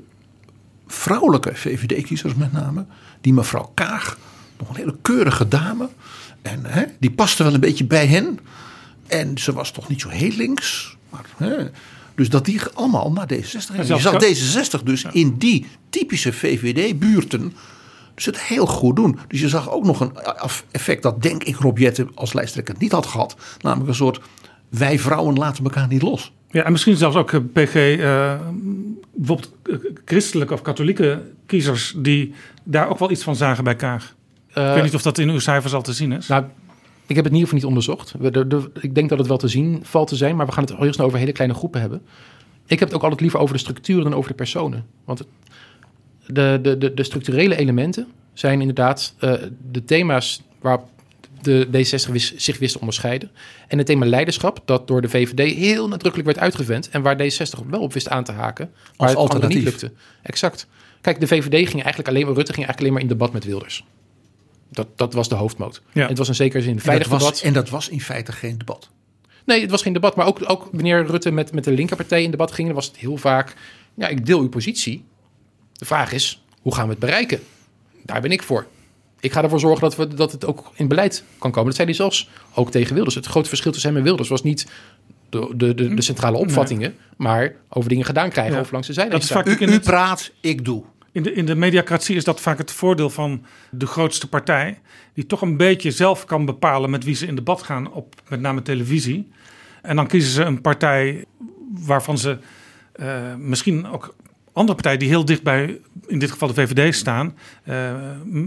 vrouwelijke VVD-kiezers met name, die mevrouw Kaag, nog een hele keurige dame, en hè, die paste wel een beetje bij hen. En ze was toch niet zo heel links, Maar, hè, dus dat die allemaal naar D66 gaan. Je zag Ka- D66 dus in die typische VVD-buurten dus het heel goed doen. Dus je zag ook nog een effect dat denk ik Rob Jetten als lijsttrekker niet had gehad. Namelijk een soort wij vrouwen laten elkaar niet los. Ja, en misschien zelfs ook eh, PG, eh, bijvoorbeeld eh, christelijke of katholieke kiezers die daar ook wel iets van zagen bij Kaag. Eh, ik weet niet of dat in uw cijfers al te zien is. Nou, ik heb het in ieder geval niet onderzocht. We- de- de- ik denk dat het wel te zien valt te zijn, maar we gaan het heel snel over hele kleine groepen hebben. Ik heb het ook altijd liever over de structuren dan over de personen. Want de, de, de, de structurele elementen zijn inderdaad eh, de thema's waar de D60 wis- zich wist te onderscheiden. En het thema leiderschap, dat door de VVD heel nadrukkelijk werd uitgevent. En waar D60 wel op wist aan te haken. Maar het anderen niet alternatief. lukte. Exact. Kijk, de VVD ging eigenlijk alleen maar, Rutte ging eigenlijk alleen maar in debat met Wilders. Dat, dat was de hoofdmoot. Ja. En het was in zekere zin een En veilig was, debat. en dat was in feite geen debat. Nee, het was geen debat. Maar ook, ook wanneer Rutte met, met de linkerpartij in debat ging, dan was het heel vaak... Ja, ik deel uw positie. De vraag is, hoe gaan we het bereiken? Daar ben ik voor. Ik ga ervoor zorgen dat, we, dat het ook in beleid kan komen. Dat zei hij zelfs ook tegen Wilders. Het grote verschil tussen hem en Wilders was niet de, de, de, de centrale opvattingen... maar over dingen gedaan krijgen Ja. of langs de zijlijn Dat is vaak U, in u het- praat, ik doe. In de, in de mediacratie is dat vaak het voordeel van de grootste partij. Die toch een beetje zelf kan bepalen met wie ze in debat gaan op met name televisie. En dan kiezen ze een partij waarvan ze eh, misschien ook andere partijen die heel dicht bij, in dit geval de VVD staan. eh,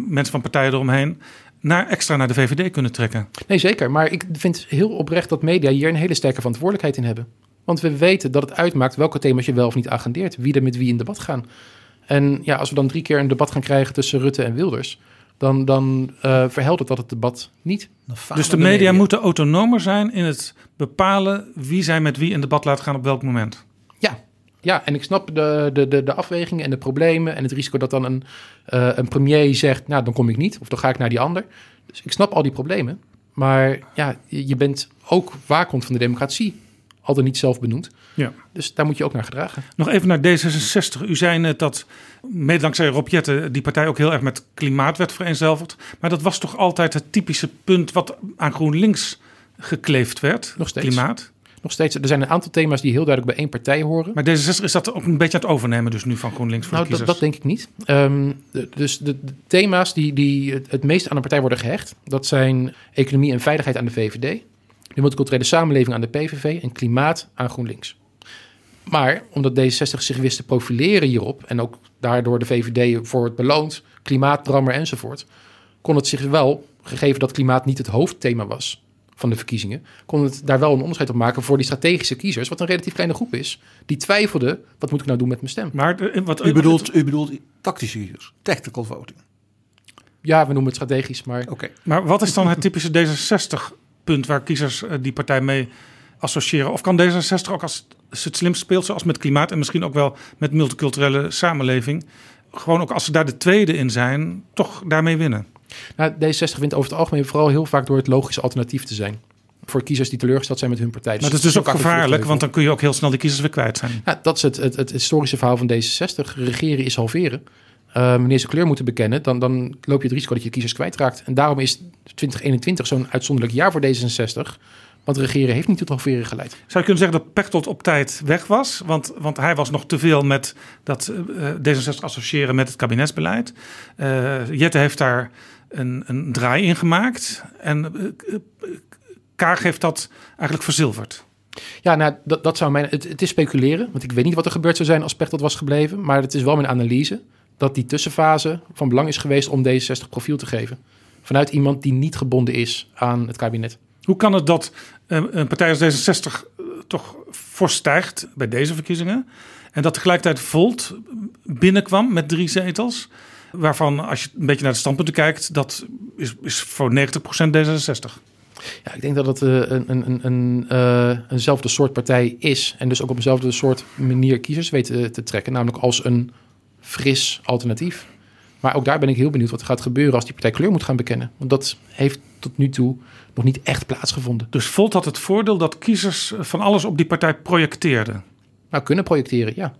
mensen van partijen eromheen. Naar, extra naar de VVD kunnen trekken. Nee, zeker. Maar ik vind heel oprecht dat media hier een hele sterke verantwoordelijkheid in hebben. Want we weten dat het uitmaakt welke thema's je wel of niet agendeert. Wie er met wie in debat gaan. En ja, als we dan drie keer een debat gaan krijgen tussen Rutte en Wilders... dan, dan eh, verheldert dat het debat niet. Dus de media moeten autonomer zijn in het bepalen wie zij met wie in debat laat gaan op welk moment. Ja, en ik snap de, de, de, de afwegingen en de problemen... en het risico dat dan een, eh, een premier zegt... nou, dan kom ik niet of dan ga ik naar die ander. Dus ik snap al die problemen. Maar ja, je bent ook waakhond van de democratie. Al dan niet zelf benoemd. Ja. Dus daar moet je ook naar gedragen. Nog even naar D66. U zei net dat, mede dankzij Rob die partij ook heel erg met klimaat werd vereenzelvigd. Maar dat was toch altijd het typische punt wat aan GroenLinks gekleefd werd? Nog steeds. Klimaat. Nog steeds, er zijn een aantal thema's die heel duidelijk bij één partij horen. Maar D66 is dat ook een beetje aan het overnemen dus nu van GroenLinks voor Nou, de dat, kiezers. dat denk ik niet. Ehm, de- dus de, de thema's die, die het, het meest aan een partij worden gehecht, dat zijn economie en veiligheid aan de VVD, de multiculturele samenleving aan de PVV en klimaat aan GroenLinks. Maar omdat D66 zich wist te profileren hierop en ook daardoor de VVD voor het beloont, klimaatdrammer enzovoort, kon het zich wel, gegeven dat klimaat niet het hoofdthema was van de verkiezingen, kon het daar wel een onderscheid op maken voor die strategische kiezers, wat een relatief kleine groep is, die twijfelden, wat moet ik nou doen met mijn stem? Maar de- wat, U bedoelt, u bedoelt tactische kiezers, tactical voting. Ja, we noemen het strategisch, maar Oké. Maar wat is dan het typische D66-punt waar kiezers eh, die partij mee associëren? Of kan D66 ook als ze het slim speelt, zoals met klimaat en misschien ook wel met multiculturele samenleving, gewoon ook als ze daar de tweede in zijn, toch daarmee winnen? Nou, D66 wint over het algemeen vooral heel vaak door het logische alternatief te zijn. Voor kiezers die teleurgesteld zijn met hun partij. Maar dat is dus ook gevaarlijk, want dan kun je ook heel snel die kiezers weer kwijt zijn. Ja, dat is het, het, het historische verhaal van D66. Regeren is halveren. Eh, wanneer ze kleur moeten bekennen, dan, dan loop je het risico dat je kiezers kwijtraakt. En daarom is 2021 zo'n uitzonderlijk jaar voor D66. Want regeren heeft niet tot halveren geleid. Zou je kunnen zeggen dat Pechtold op tijd weg was? Want, want hij was nog te veel met dat eh, D66 associëren met het kabinetsbeleid. Eh Jette heeft daar een, een draai in gemaakt. En eh, Kaag heeft dat eigenlijk verzilverd. Ja, nou, dat, dat zou mijn. Het, het is speculeren, want ik weet niet wat er gebeurd zou zijn als Pechtold was gebleven. Maar het is wel mijn analyse dat die tussenfase van belang is geweest om D66 profiel te geven. Vanuit iemand die niet gebonden is aan het kabinet. Hoe kan het dat eh, een partij als D66 eh, toch fors stijgt bij deze verkiezingen? En dat tegelijkertijd Volt binnenkwam met drie zetels. Waarvan, als je een beetje naar de standpunten kijkt, dat is, is voor 90% D66. Ja, ik denk dat het eh, een, een, een, een, eenzelfde soort partij is. En dus ook op eenzelfde soort manier kiezers weet te trekken. Namelijk als een fris alternatief. Maar ook daar ben ik heel benieuwd wat er gaat gebeuren als die partij kleur moet gaan bekennen. Want dat heeft tot nu toe nog niet echt plaatsgevonden. Dus Volt had het voordeel dat kiezers van alles op die partij projecteerden. Nou, kunnen projecteren, ja.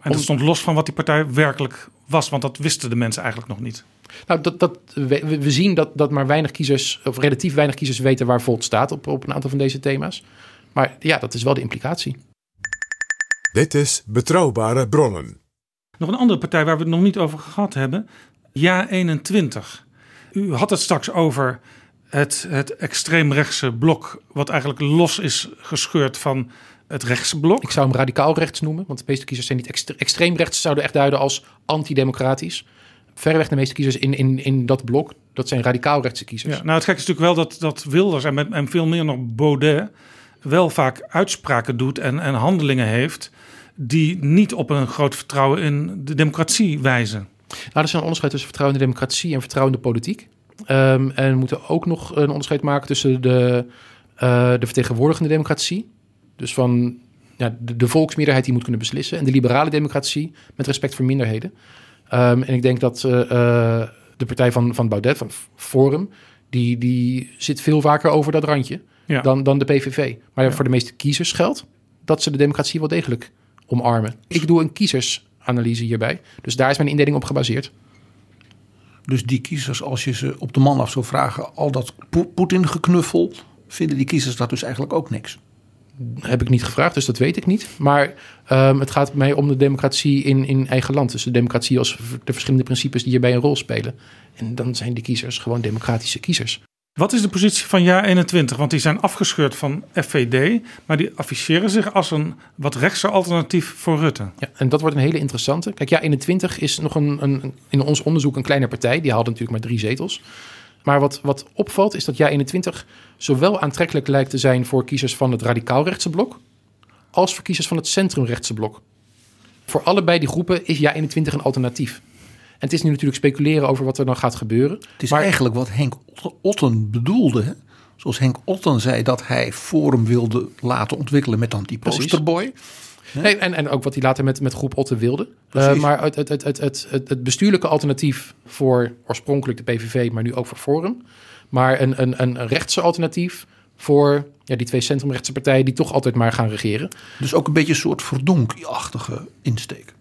En dat stond los van wat die partij werkelijk was, want dat wisten de mensen eigenlijk nog niet. Nou, dat, dat, we, we zien dat, dat maar weinig kiezers, of relatief weinig kiezers weten waar Volt staat op, op een aantal van deze thema's. Maar ja, dat is wel de implicatie. Dit is Betrouwbare Bronnen. Nog een andere partij waar we het nog niet over gehad hebben. Ja 21. U had het straks over het, het extreemrechtse blok, wat eigenlijk los is gescheurd van het rechtse blok. Ik zou hem radicaal rechts noemen, want de meeste kiezers zijn niet extre extreem rechts, zouden echt duiden als antidemocratisch. Verreweg de meeste kiezers in, in, in dat blok, dat zijn radicaal rechtse kiezers. Ja, nou, het gekke is natuurlijk wel dat, dat Wilders en, met, en veel meer nog Baudet wel vaak uitspraken doet en, en handelingen heeft die niet op een groot vertrouwen in de democratie wijzen. Nou, er is een onderscheid tussen vertrouwen in de democratie en vertrouwen in de politiek. Um, en we moeten ook nog een onderscheid maken tussen de, uh, de vertegenwoordigende democratie. Dus van ja, de, de, volksmeerderheid die moet kunnen beslissen. En de liberale democratie met respect voor minderheden. Um, en ik denk dat uh, uh, de partij van, van Baudet, van Forum, die, die zit veel vaker over dat randje ja. dan, dan de PVV. Maar ja. voor de meeste kiezers geldt dat ze de democratie wel degelijk omarmen. Ik doe een kiezersanalyse hierbij. Dus daar is mijn indeling op gebaseerd. Dus die kiezers, als je ze op de man af zou vragen, al dat Poetin-geknuffel, vinden die kiezers dat dus eigenlijk ook niks? Heb ik niet gevraagd, dus dat weet ik niet. Maar um, het gaat mij om de democratie in, in eigen land. Dus de democratie als de verschillende principes die hierbij een rol spelen. En dan zijn die kiezers gewoon democratische kiezers. Wat is de positie van jaar 21? Want die zijn afgescheurd van FVD, maar die afficheren zich als een wat rechtse alternatief voor Rutte. Ja, en dat wordt een hele interessante. Kijk, jaar 21 is nog een, een, in ons onderzoek een kleine partij. Die haalde natuurlijk maar drie zetels. Maar wat, wat opvalt is dat jaar 21 zowel aantrekkelijk lijkt te zijn voor kiezers van het radicaal-rechtse blok, als voor kiezers van het centrumrechtse blok. Voor allebei die groepen is jaar 21 een alternatief. En het is nu natuurlijk speculeren over wat er dan gaat gebeuren. Het is maar... eigenlijk wat Henk Otten bedoelde. Hè? Zoals Henk Otten zei dat hij Forum wilde laten ontwikkelen met dan die posterboy. Nee, en, en ook wat hij later met, met groep Otten wilde. Uh, maar het, het, het, het, het, het bestuurlijke alternatief voor oorspronkelijk de PVV, maar nu ook voor Forum. Maar een, een, een rechtse alternatief voor ja, die twee centrumrechtse partijen die toch altijd maar gaan regeren. Dus ook een beetje een soort verdonkachtige insteek.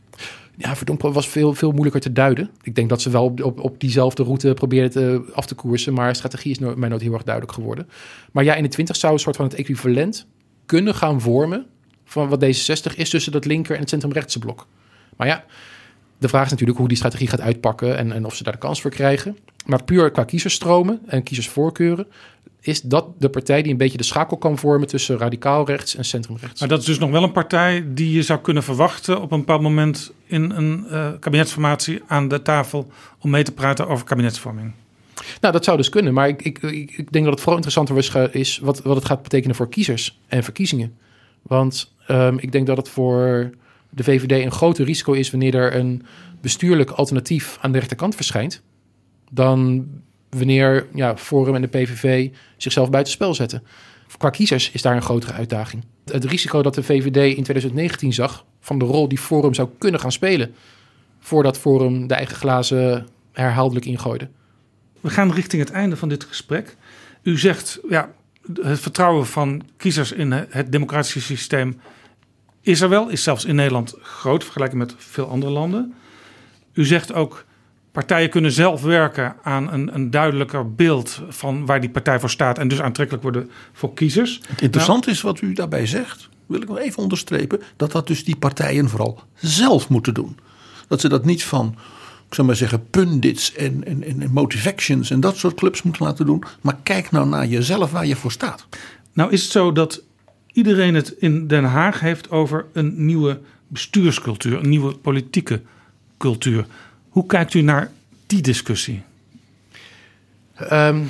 Ja, verdonken was veel, veel moeilijker te duiden. Ik denk dat ze wel op, op, op diezelfde route probeerden af te koersen. Maar strategie is mij nooit heel erg duidelijk geworden. Maar ja, in de 20 zou een soort van het equivalent kunnen gaan vormen. van wat D66 is tussen dat linker en het centrumrechtse blok. Maar ja, de vraag is natuurlijk hoe die strategie gaat uitpakken. en, en of ze daar de kans voor krijgen. Maar puur qua kiezerstromen en kiezersvoorkeuren is dat de partij die een beetje de schakel kan vormen tussen radicaal rechts en centrumrechts. Maar dat is dus nog wel een partij die je zou kunnen verwachten op een bepaald moment in een uh, kabinetsformatie aan de tafel om mee te praten over kabinetsvorming. Nou, dat zou dus kunnen. Maar ik, ik, ik denk dat het vooral interessanter is wat, wat het gaat betekenen voor kiezers en verkiezingen. Want um, ik denk dat het voor de VVD een groter risico is wanneer er een bestuurlijk alternatief aan de rechterkant verschijnt. Dan wanneer ja, Forum en de PVV zichzelf buitenspel zetten. Qua kiezers is daar een grotere uitdaging. Het risico dat de VVD in 2019 zag van de rol die Forum zou kunnen gaan spelen, voordat Forum de eigen glazen herhaaldelijk ingooide. We gaan richting het einde van dit gesprek. U zegt, ja, het vertrouwen van kiezers in het democratische systeem is er wel, is zelfs in Nederland groot vergelijking met veel andere landen. U zegt ook, partijen kunnen zelf werken aan een, een, duidelijker beeld van waar die partij voor staat en dus aantrekkelijk worden voor kiezers. Het nou, is wat u daarbij zegt, wil ik nog even onderstrepen, dat dat dus die partijen vooral zelf moeten doen. Dat ze dat niet van, ik zou maar zeggen, pundits en, en, en motivations en dat soort clubs moeten laten doen, maar kijk nou naar jezelf waar je voor staat. Nou is het zo dat iedereen het in Den Haag heeft over een nieuwe bestuurscultuur, een nieuwe politieke cultuur. Hoe kijkt u naar die discussie? Um,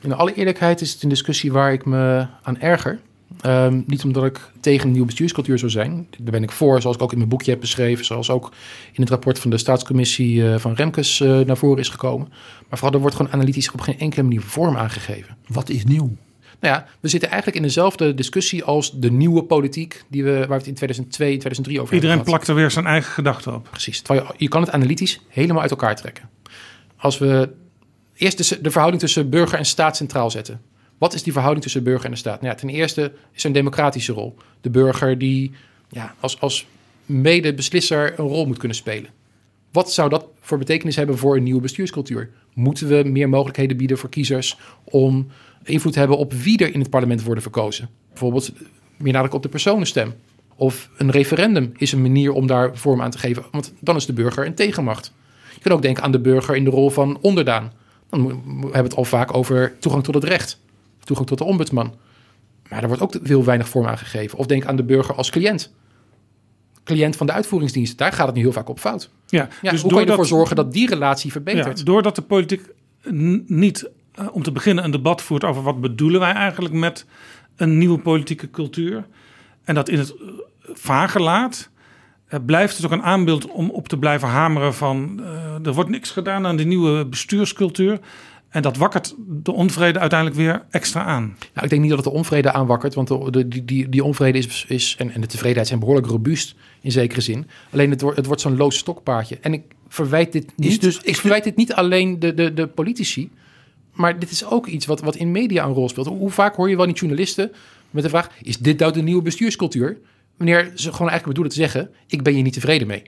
in alle eerlijkheid is het een discussie waar ik me aan erger. Um, niet omdat ik tegen een nieuwe bestuurscultuur zou zijn. Daar ben ik voor, zoals ik ook in mijn boekje heb beschreven. Zoals ook in het rapport van de staatscommissie uh, van Remkes uh, naar voren is gekomen. Maar vooral er wordt gewoon analytisch op geen enkele manier vorm aangegeven. Wat is nieuw? Nou ja, we zitten eigenlijk in dezelfde discussie als de nieuwe politiek die we, waar we het in 2002 en 2003 over Iedereen hebben plakt er weer zijn eigen gedachten op. Precies. Je, je kan het analytisch helemaal uit elkaar trekken. Als we eerst de, de verhouding tussen burger en staat centraal zetten. Wat is die verhouding tussen burger en de staat? Nou ja, ten eerste is er een democratische rol. De burger die ja, als, als medebeslisser een rol moet kunnen spelen. Wat zou dat voor betekenis hebben voor een nieuwe bestuurscultuur? Moeten we meer mogelijkheden bieden voor kiezers om invloed hebben op wie er in het parlement worden verkozen? Bijvoorbeeld meer nadruk op de personenstem. Of een referendum is een manier om daar vorm aan te geven, want dan is de burger een tegenmacht. Je kunt ook denken aan de burger in de rol van onderdaan. Dan hebben we het al vaak over toegang tot het recht, toegang tot de ombudsman. Maar daar wordt ook heel weinig vorm aan gegeven. Of denk aan de burger als cliënt. Cliënt van de uitvoeringsdienst, daar gaat het nu heel vaak op fout. Ja, Ja, dus hoe kan je ervoor zorgen dat die relatie Ja, verbetert? doordat de politiek niet, eh, om te beginnen, een debat voert over wat bedoelen wij eigenlijk met een nieuwe politieke cultuur. En dat in het eh, vage laat, eh, blijft het ook een aanbeeld om op te blijven hameren van er wordt niks gedaan aan de nieuwe bestuurscultuur. En dat wakkert de onvrede uiteindelijk weer extra aan. Nou, ik denk niet dat het de onvrede aanwakkert, want de, de- die, die, die onvrede is, is en, en de tevredenheid zijn behoorlijk robuust in zekere zin. Alleen het wordt, het wordt zo'n loos stokpaardje. En ik verwijt dit niet, dus- ik verwijt dit niet alleen de, de, de politici, maar dit is ook iets wat, wat in media een rol speelt. Hoe vaak hoor je wel niet journalisten met de vraag: is dit nou de nieuwe bestuurscultuur? Wanneer ze gewoon eigenlijk bedoelen te zeggen: ik ben hier niet tevreden mee.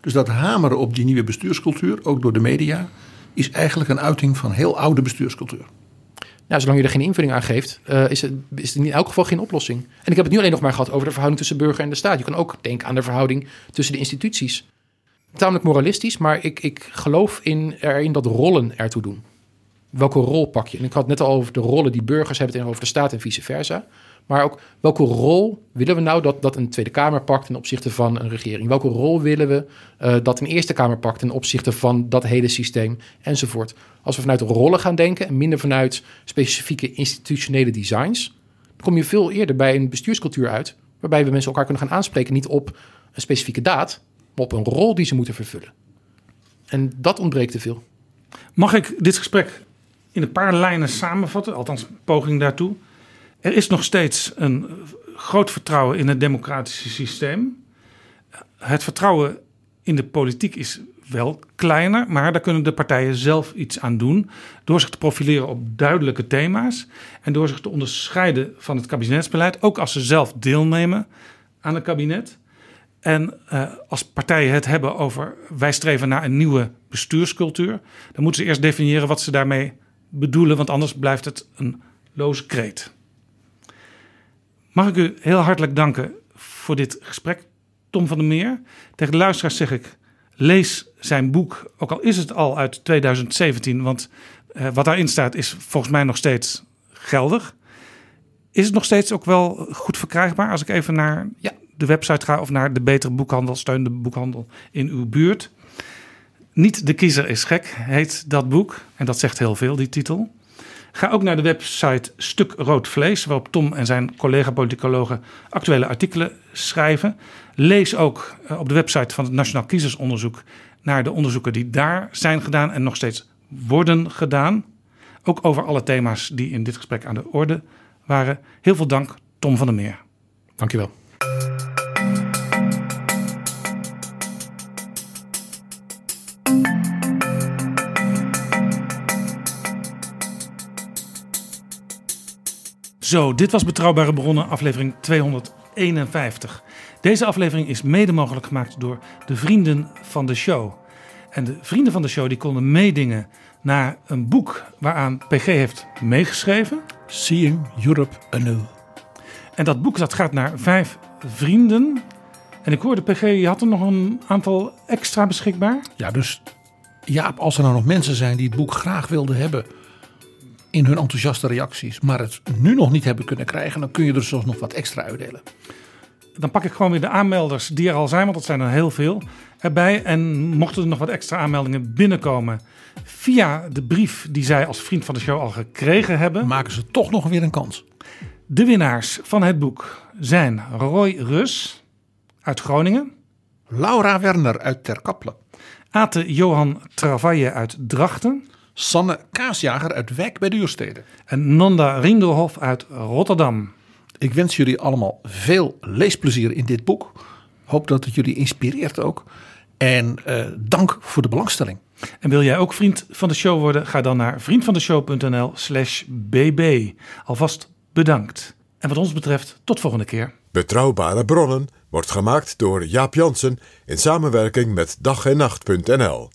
Dus dat hameren op die nieuwe bestuurscultuur, ook door de media, is eigenlijk een uiting van heel oude bestuurscultuur. Nou, zolang je er geen invulling aan geeft, eh, is, het, is het in elk geval geen oplossing. En ik heb het nu alleen nog maar gehad over de verhouding tussen burger en de staat. Je kan ook denken aan de verhouding tussen de instituties. Tamelijk moralistisch, maar ik, ik geloof in, erin dat rollen ertoe doen. Welke rol pak je? En ik had net al over de rollen die burgers hebben tegenover de staat en vice versa. Maar ook welke rol willen we nou dat, dat een Tweede Kamer pakt ten opzichte van een regering? Welke rol willen we eh, dat een Eerste Kamer pakt ten opzichte van dat hele systeem enzovoort? Als we vanuit rollen gaan denken en minder vanuit specifieke institutionele designs, dan kom je veel eerder bij een bestuurscultuur uit, waarbij we mensen elkaar kunnen gaan aanspreken niet op een specifieke daad, maar op een rol die ze moeten vervullen. En dat ontbreekt te veel. Mag ik dit gesprek in een paar lijnen samenvatten? Althans, een poging daartoe. Er is nog steeds een groot vertrouwen in het democratische systeem. Het vertrouwen in de politiek is wel kleiner, maar daar kunnen de partijen zelf iets aan doen. Door zich te profileren op duidelijke thema's en door zich te onderscheiden van het kabinetsbeleid, ook als ze zelf deelnemen aan het kabinet. En eh, als partijen het hebben over wij streven naar een nieuwe bestuurscultuur, dan moeten ze eerst definiëren wat ze daarmee bedoelen, want anders blijft het een loze kreet. Mag ik u heel hartelijk danken voor dit gesprek, Tom van der Meer. Tegen de luisteraars zeg ik: lees zijn boek, ook al is het al uit 2017, want eh, wat daarin staat is volgens mij nog steeds geldig. Is het nog steeds ook wel goed verkrijgbaar als ik even naar Ja. de website ga of naar de betere boekhandel, steun de boekhandel in uw buurt? Niet de kiezer is gek, heet dat boek. En dat zegt heel veel, die titel. Ga ook naar de website Stuk Rood Vlees, waarop Tom en zijn collega-politicologen actuele artikelen schrijven. Lees ook eh, op de website van het Nationaal Kiezersonderzoek naar de onderzoeken die daar zijn gedaan en nog steeds worden gedaan. Ook over alle thema's die in dit gesprek aan de orde waren. Heel veel dank, Tom van der Meer. Dankjewel. Zo, dit was Betrouwbare Bronnen, aflevering 251. Deze aflevering is mede mogelijk gemaakt door de vrienden van de show. En de vrienden van de show die konden meedingen naar een boek waaraan PG heeft meegeschreven. Seeing Europe anew. En dat boek dat gaat naar vijf vrienden. En ik hoorde PG, je had er nog een aantal extra beschikbaar. Ja, dus Jaap, als er nou nog mensen zijn die het boek graag wilden hebben in hun enthousiaste reacties, maar het nu nog niet hebben kunnen krijgen, dan kun je er zelfs nog wat extra uitdelen. Dan pak ik gewoon weer de aanmelders die er al zijn, want dat zijn er heel veel erbij. En mochten er nog wat extra aanmeldingen binnenkomen via de brief die zij als vriend van de show al gekregen hebben. Maken ze toch nog weer een kans. De winnaars van het boek zijn Roy Rus uit Groningen, Laura Werner uit Terkappelen. Ate Johan Travaille uit Drachten Sanne Kaasjager uit Wijk bij Duurstede. en Nanda Rindelhof uit Rotterdam. Ik wens jullie allemaal veel leesplezier in dit boek. Hoop dat het jullie inspireert ook. En eh, dank voor de belangstelling. En wil jij ook vriend van de show worden? Ga dan naar vriendvandeshow.nl slash bb. Alvast bedankt. En wat ons betreft, tot volgende keer. Betrouwbare bronnen wordt gemaakt door Jaap Jansen in samenwerking met dag en nacht.nl.